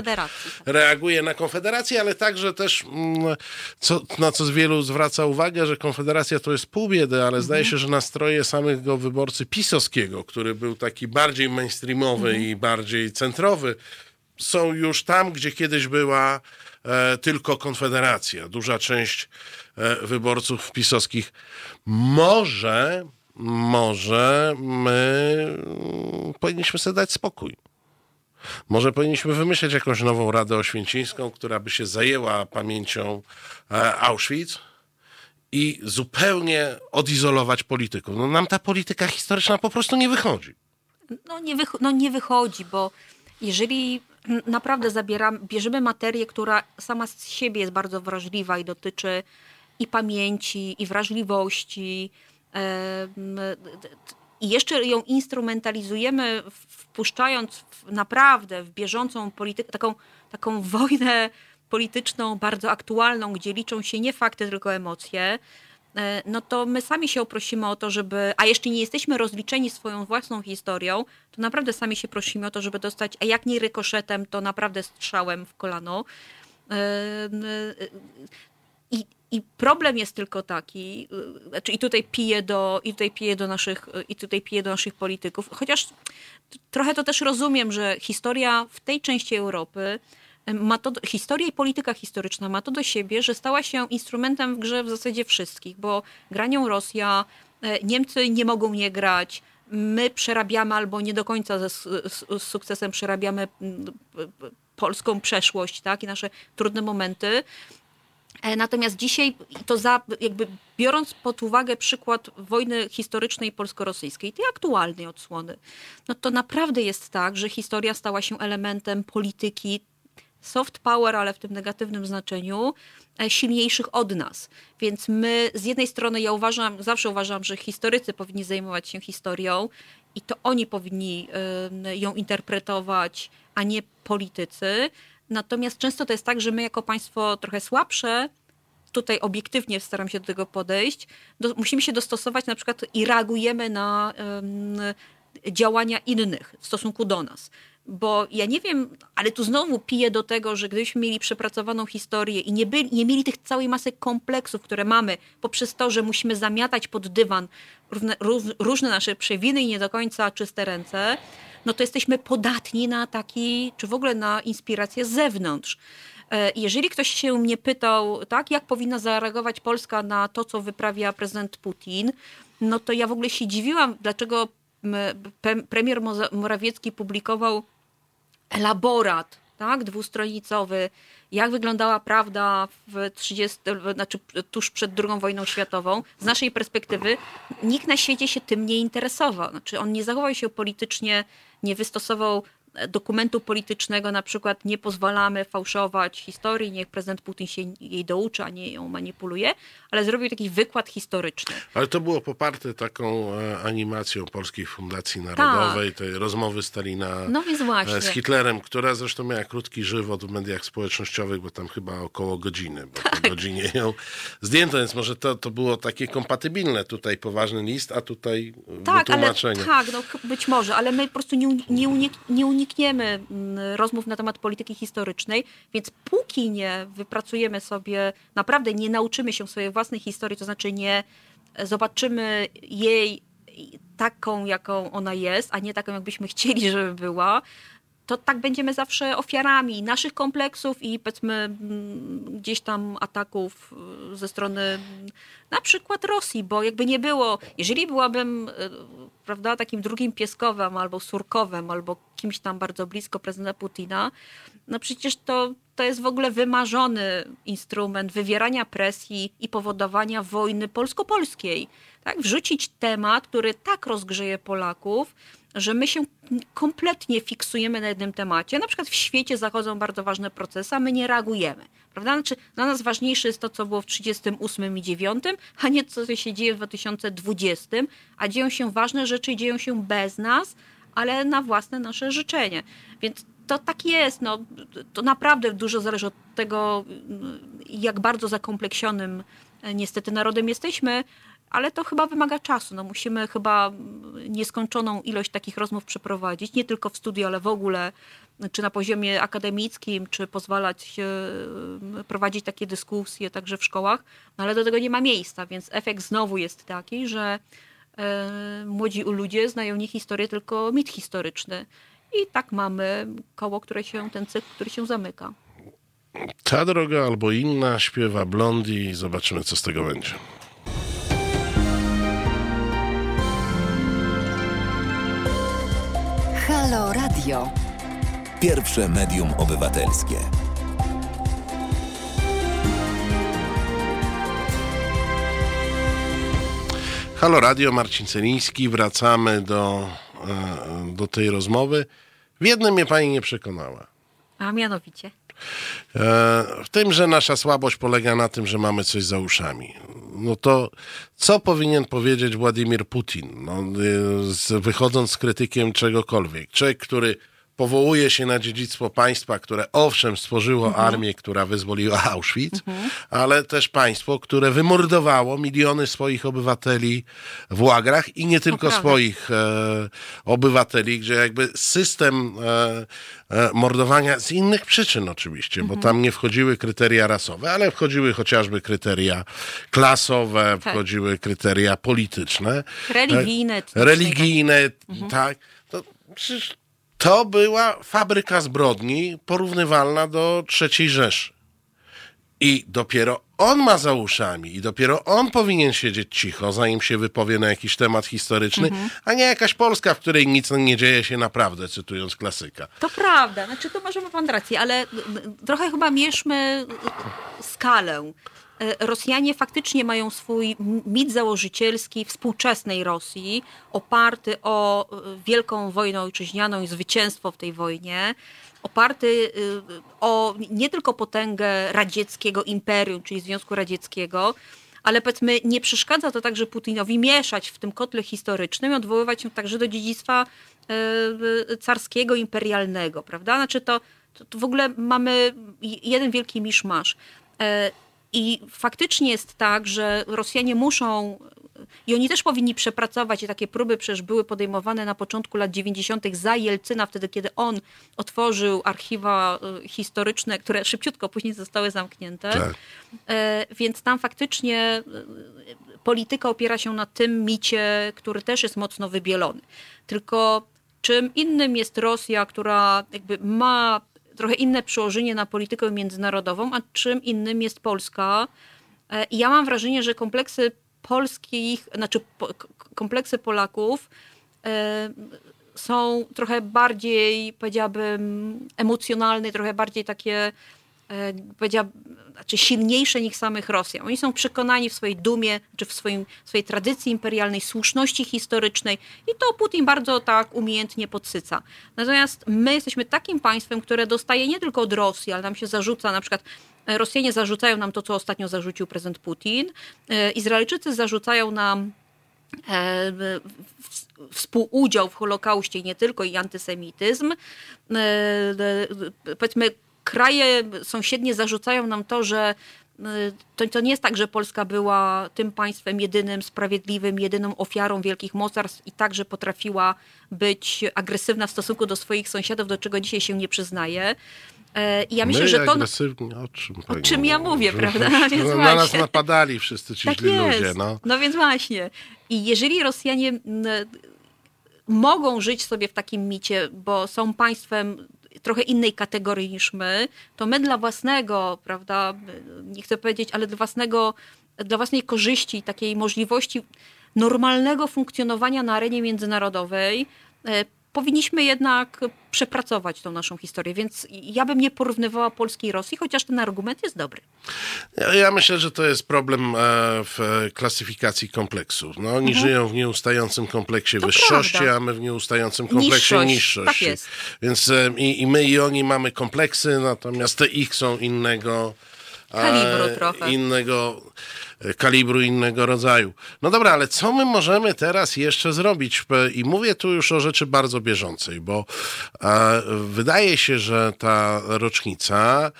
reaguje na Konfederację, ale także też, mm, co, na co z wielu zwraca uwagę, że Konfederacja to jest pół biedy, ale mhm. zdaje się, że nastroje samego wyborcy pisowskiego, który był taki bardziej mainstreamowy mhm. i bardziej centrowy, są już tam, gdzie kiedyś była tylko Konfederacja. Duża część E, wyborców pisowskich. Może, może my powinniśmy sobie dać spokój. Może powinniśmy wymyśleć jakąś nową Radę Oświęcińską, która by się zajęła pamięcią e, Auschwitz i zupełnie odizolować polityków. No nam ta polityka historyczna po prostu nie wychodzi. No nie, wych no nie wychodzi, bo jeżeli naprawdę zabieramy, bierzemy materię, która sama z siebie jest bardzo wrażliwa i dotyczy i pamięci, i wrażliwości. I jeszcze ją instrumentalizujemy, wpuszczając naprawdę w bieżącą politykę, taką, taką wojnę polityczną, bardzo aktualną, gdzie liczą się nie fakty, tylko emocje, no to my sami się oprosimy o to, żeby, a jeszcze nie jesteśmy rozliczeni swoją własną historią, to naprawdę sami się prosimy o to, żeby dostać, a jak nie rykoszetem, to naprawdę strzałem w kolano. E, I, i problem jest tylko taki, znaczy i tutaj piję do, i tutaj piję do naszych, i tutaj piję do naszych polityków, chociaż trochę to też rozumiem, że historia w tej części Europy ma to, historia i polityka historyczna ma to do siebie, że stała się instrumentem w grze w zasadzie wszystkich, bo granią Rosja, Niemcy nie mogą nie grać, my przerabiamy albo nie do końca z, z, z sukcesem przerabiamy polską przeszłość, tak, i nasze trudne momenty. E, natomiast dzisiaj, to za, jakby biorąc pod uwagę przykład wojny historycznej polsko-rosyjskiej, tej aktualnej odsłony, no to naprawdę jest tak, że historia stała się elementem polityki soft power, ale w tym negatywnym znaczeniu, e, silniejszych od nas. Więc my z jednej strony, ja uważam, zawsze uważam, że historycy powinni zajmować się historią i to oni powinni ją interpretować, a nie politycy. Natomiast często to jest tak, że my jako państwo trochę słabsze, tutaj obiektywnie staram się do tego podejść, do, musimy się dostosować na przykład i reagujemy na działania innych w stosunku do nas. Bo ja nie wiem, ale tu znowu piję do tego, że gdybyśmy mieli przepracowaną historię i nie, byli, nie mieli tych całej masy kompleksów, które mamy, poprzez to, że musimy zamiatać pod dywan różne, różne nasze przewiny i nie do końca czyste ręce, no to jesteśmy podatni na taki, czy w ogóle na inspirację z zewnątrz. E, jeżeli ktoś się mnie pytał, tak, jak powinna zareagować Polska na to, co wyprawia prezydent Putin, no to ja w ogóle się dziwiłam, dlaczego premier Morawiecki publikował elaborat tak, dwustronicowy, jak wyglądała prawda w 30, znaczy tuż przed II wojną światową, z naszej perspektywy nikt na świecie się tym nie interesował. Znaczy on nie zachował się politycznie, nie wystosował dokumentu politycznego, na przykład nie pozwalamy fałszować historii, niech prezydent Putin się jej douczy, a nie ją manipuluje, ale zrobił taki wykład historyczny. Ale to było poparte taką e, animacją Polskiej Fundacji Narodowej, tak. tej rozmowy Stalina no e, z Hitlerem, która zresztą miała krótki żywot w mediach społecznościowych, bo tam chyba około godziny, bo tak. po godzinie ją zdjęto, więc może to, to było takie kompatybilne. Tutaj poważny list, a tutaj tak, wytłumaczenie. Ale, tak, no być może, ale my po prostu nie, nie, unik, nie unikniemy mm, rozmów na temat polityki historycznej, więc póki nie wypracujemy sobie, naprawdę nie nauczymy się swojej własnej historii, to znaczy nie zobaczymy jej taką, jaką ona jest, a nie taką, jakbyśmy chcieli, żeby była, to tak będziemy zawsze ofiarami naszych kompleksów i powiedzmy mm, gdzieś tam ataków y, ze strony na przykład Rosji, bo jakby nie było, jeżeli byłabym y, prawda, takim drugim pieskowym albo surkowem, albo kimś tam bardzo blisko prezydenta Putina, no przecież to, to jest w ogóle wymarzony instrument wywierania presji i powodowania wojny polsko-polskiej. Tak? Wrzucić temat, który tak rozgrzeje Polaków, że my się kompletnie fiksujemy na jednym temacie. Na przykład w świecie zachodzą bardzo ważne procesy, a my nie reagujemy. Prawda? Znaczy, dla nas ważniejsze jest to, co było w 1938 i 9, a nie co się dzieje w 2020, a dzieją się ważne rzeczy i dzieją się bez nas, ale na własne nasze życzenie. Więc to tak jest. No, to naprawdę dużo zależy od tego, jak bardzo zakompleksionym e, niestety narodem jesteśmy, ale to chyba wymaga czasu. No, musimy chyba nieskończoną ilość takich rozmów przeprowadzić, nie tylko w studiu, ale w ogóle, czy na poziomie akademickim, czy pozwalać prowadzić takie dyskusje także w szkołach, no, ale do tego nie ma miejsca, więc efekt znowu jest taki, że e, młodzi ludzie znają nie historię, tylko mit historyczny. I tak mamy koło, które się, ten cykl, który się zamyka. Ta droga albo inna śpiewa Blondi i zobaczymy, co z tego będzie. Halo Radio. Pierwsze medium obywatelskie. Halo Radio, Marcin Celiński. Wracamy do, e, do tej rozmowy. W jednym mnie pani nie przekonała. A mianowicie? E, w tym, że nasza słabość polega na tym, że mamy coś za uszami no to co powinien powiedzieć Władimir Putin, no, y, wychodząc z krytykiem czegokolwiek? Człowiek, który powołuje się na dziedzictwo państwa, które owszem stworzyło mhm. armię, która wyzwoliła Auschwitz, mhm. ale też państwo, które wymordowało miliony swoich obywateli w łagrach i nie tylko swoich e, obywateli, gdzie jakby system e, e, mordowania z innych przyczyn oczywiście, mhm. bo tam nie wchodziły kryteria rasowe, ale wchodziły chociażby kryteria klasowe, tak. wchodziły kryteria polityczne. Religijne. Religijne, mhm. tak. To przecież to była fabryka zbrodni porównywalna do III Rzeszy. I dopiero on ma za uszami i dopiero on powinien siedzieć cicho, zanim się wypowie na jakiś temat historyczny, mhm. a nie jakaś Polska, w której nic nie dzieje się naprawdę, cytując klasyka. To prawda, znaczy to możemy pan rację, ale trochę chyba mierzmy skalę. E, Rosjanie faktycznie mają swój mit założycielski współczesnej Rosji, oparty o e, wielką wojnę ojczyźnianą i zwycięstwo w tej wojnie, oparty e, o nie tylko potęgę radzieckiego imperium, czyli Związku Radzieckiego, ale powiedzmy nie przeszkadza to także Putinowi mieszać w tym kotle historycznym i odwoływać się także do dziedzictwa carskiego, imperialnego, prawda? Znaczy to, to w ogóle mamy jeden wielki miszmasz. I faktycznie jest tak, że Rosjanie muszą i oni też powinni przepracować, i takie próby przecież były podejmowane na początku lat 90. za Jelcyna, wtedy kiedy on otworzył archiwa y, historyczne, które szybciutko później zostały zamknięte. Tak. E, więc tam faktycznie y, polityka opiera się na tym micie, który też jest mocno wybielony. Tylko czym innym jest Rosja, która jakby ma trochę inne przełożenie na politykę międzynarodową, a czym innym jest Polska. E, I ja mam wrażenie, że kompleksy polskich, znaczy kompleksy Polaków e, są trochę bardziej, powiedziałabym, emocjonalne, trochę bardziej takie, znaczy silniejsze niż samych Rosjan. Oni są przekonani w swojej dumie, czy w swoim, swojej tradycji imperialnej, słuszności historycznej i to Putin bardzo tak umiejętnie podsyca. Natomiast my jesteśmy takim państwem, które dostaje nie tylko od Rosji, ale nam się zarzuca, na przykład e, Rosjanie zarzucają nam to, co ostatnio zarzucił prezydent Putin, e, Izraelczycy zarzucają nam E, współudział w Holokauście, nie tylko i antysemityzm. E, e, powiedzmy, kraje sąsiednie zarzucają nam to, że to, to nie jest tak, że Polska była tym państwem jedynym, sprawiedliwym, jedyną ofiarą wielkich mocarstw i także potrafiła być agresywna w stosunku do swoich sąsiadów, do czego dzisiaj się nie przyznaje. I ja myślę, My że to. Agresywnie, o czym, o czym ja mówię, prawda? No, więc na nas napadali wszyscy ci tak źli ludzie. No. no więc właśnie. I jeżeli Rosjanie mogą żyć sobie w takim micie, bo są państwem trochę innej kategorii niż my, to my dla własnego, prawda, nie chcę powiedzieć, ale dla własnego, dla własnej korzyści, takiej możliwości normalnego funkcjonowania na arenie międzynarodowej, e, powinniśmy jednak przepracować tą naszą historię, więc ja bym nie porównywała Polski i Rosji, chociaż ten argument jest dobry. Ja myślę, że to jest problem e, w klasyfikacji kompleksów. No, oni mhm. żyją w nieustającym kompleksie to wyższości, prawda. a my w nieustającym kompleksie niższość. niższości. Tak jest. Więc e, i, i my i oni mamy kompleksy, natomiast te ich są innego kalibru trochę. Innego kalibru innego rodzaju. No dobra, ale co my możemy teraz jeszcze zrobić? I mówię tu już o rzeczy bardzo bieżącej, bo e, wydaje się, że ta rocznica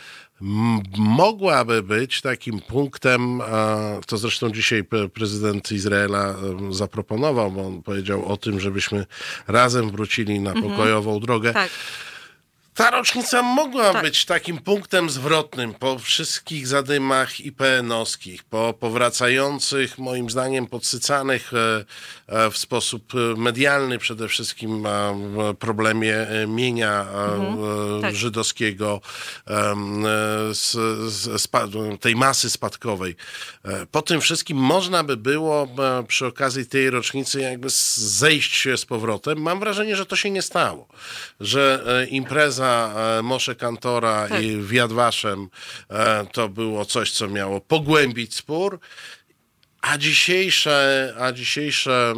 mogłaby być takim punktem, to zresztą dzisiaj prezydent Izraela zaproponował, bo on powiedział o tym, żebyśmy razem wrócili na mhm. pokojową drogę. Tak. Ta rocznica mogła tak. być takim punktem zwrotnym po wszystkich zadymach IPN-owskich, po powracających, moim zdaniem, podsycanych e, e, w sposób medialny przede wszystkim problemie e, mienia mhm. tak. żydowskiego, z, z, tej masy spadkowej. Po tym wszystkim można by było przy okazji tej rocznicy jakby zejść się z powrotem. Mam wrażenie, że to się nie stało, że impreza E, Mosze Kantora tak. i Wiadwaszem e, to było coś, co miało pogłębić spór. A dzisiejsze, a dzisiejsze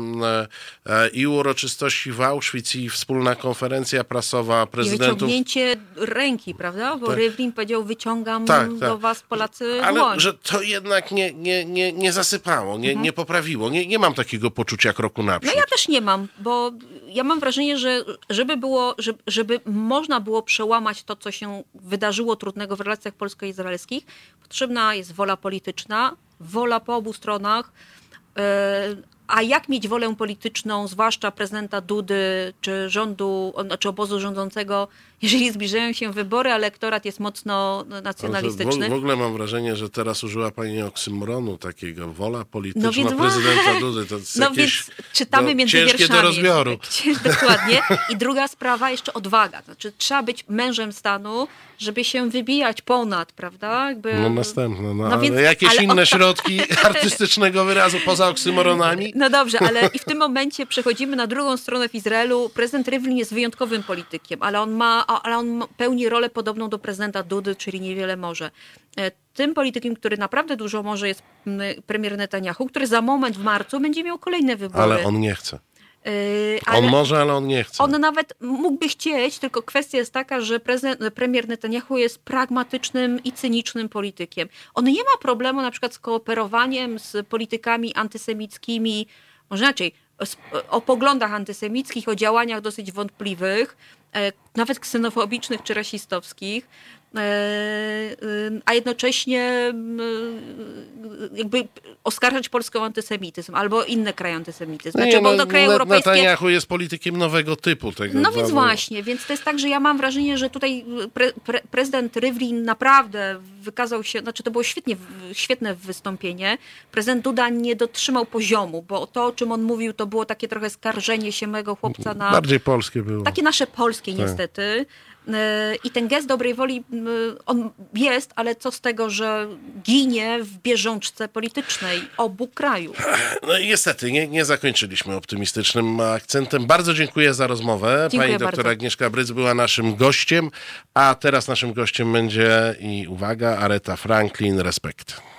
e, i uroczystości w Auschwitz i wspólna konferencja prasowa prezydentów... I wyciągnięcie ręki, prawda? Bo tak. Rywlin powiedział, wyciągam tak, tak. do was Polacy Ale dłoń. że to jednak nie, nie, nie, nie zasypało, nie, mhm. nie poprawiło. Nie, nie mam takiego poczucia kroku naprzód. No ja też nie mam, bo ja mam wrażenie, że żeby było, żeby, żeby można było przełamać to, co się wydarzyło trudnego w relacjach polsko-izraelskich, potrzebna jest wola polityczna, wola po obu stronach. E, a jak mieć wolę polityczną, zwłaszcza prezydenta Dudy czy rządu, czy obozu rządzącego, jeżeli zbliżają się wybory, a elektorat jest mocno nacjonalistyczny? W, ogóle mam wrażenie, że teraz użyła pani oksymoronu takiego, wola polityczna no więc, prezydenta Dudy. To jest no więc czytamy do, między ciężkie wierszami. do rozbioru. Dokładnie. I druga sprawa, jeszcze odwaga. Znaczy, trzeba być mężem stanu, żeby się wybijać ponad, prawda? Jakby... No następne. No, no więc, jakieś ale inne środki artystycznego wyrazu poza oksymoronami? No dobrze, ale i w tym momencie przechodzimy na drugą stronę w Izraelu. Prezydent Rivlin jest wyjątkowym politykiem, ale on ma, ale on pełni rolę podobną do prezydenta Dudy, czyli niewiele może. E, tym politykiem, który naprawdę dużo może jest premier Netanyahu, który za moment w marcu będzie miał kolejne wybory. Ale on nie chce. Yy, on może, ale on nie chce. On nawet mógłby chcieć, tylko kwestia jest taka, że premier Netanyahu jest pragmatycznym i cynicznym politykiem. On nie ma problemu na przykład z kooperowaniem z politykami antysemickimi, może inaczej, o poglądach antysemickich, o działaniach dosyć wątpliwych, e, nawet ksenofobicznych czy rasistowskich, a jednocześnie jakby oskarżać Polskę o antysemityzm albo inne kraje antysemityzm. Znaczy, nie, bo no, kraje europejskie... Netanyahu jest politykiem nowego typu. Tego no więc właśnie, więc to jest tak, że ja mam wrażenie, że tutaj pre, pre, prezydent Rywlin naprawdę wykazał się, znaczy to było świetnie, świetne wystąpienie. Prezydent Duda nie dotrzymał poziomu, bo to, o czym on mówił, to było takie trochę skarżenie się mego chłopca na... Bardziej polskie było. Takie nasze polskie tak. niestety. I ten gest dobrej woli, on jest, ale co z tego, że ginie w bieżączce politycznej obu krajów? No i niestety, nie, nie zakończyliśmy optymistycznym akcentem. Bardzo dziękuję za rozmowę. Dziękuję Pani doktor bardzo. Agnieszka Bryc była naszym gościem, a teraz naszym gościem będzie i uwaga, Areta Franklin, respekt.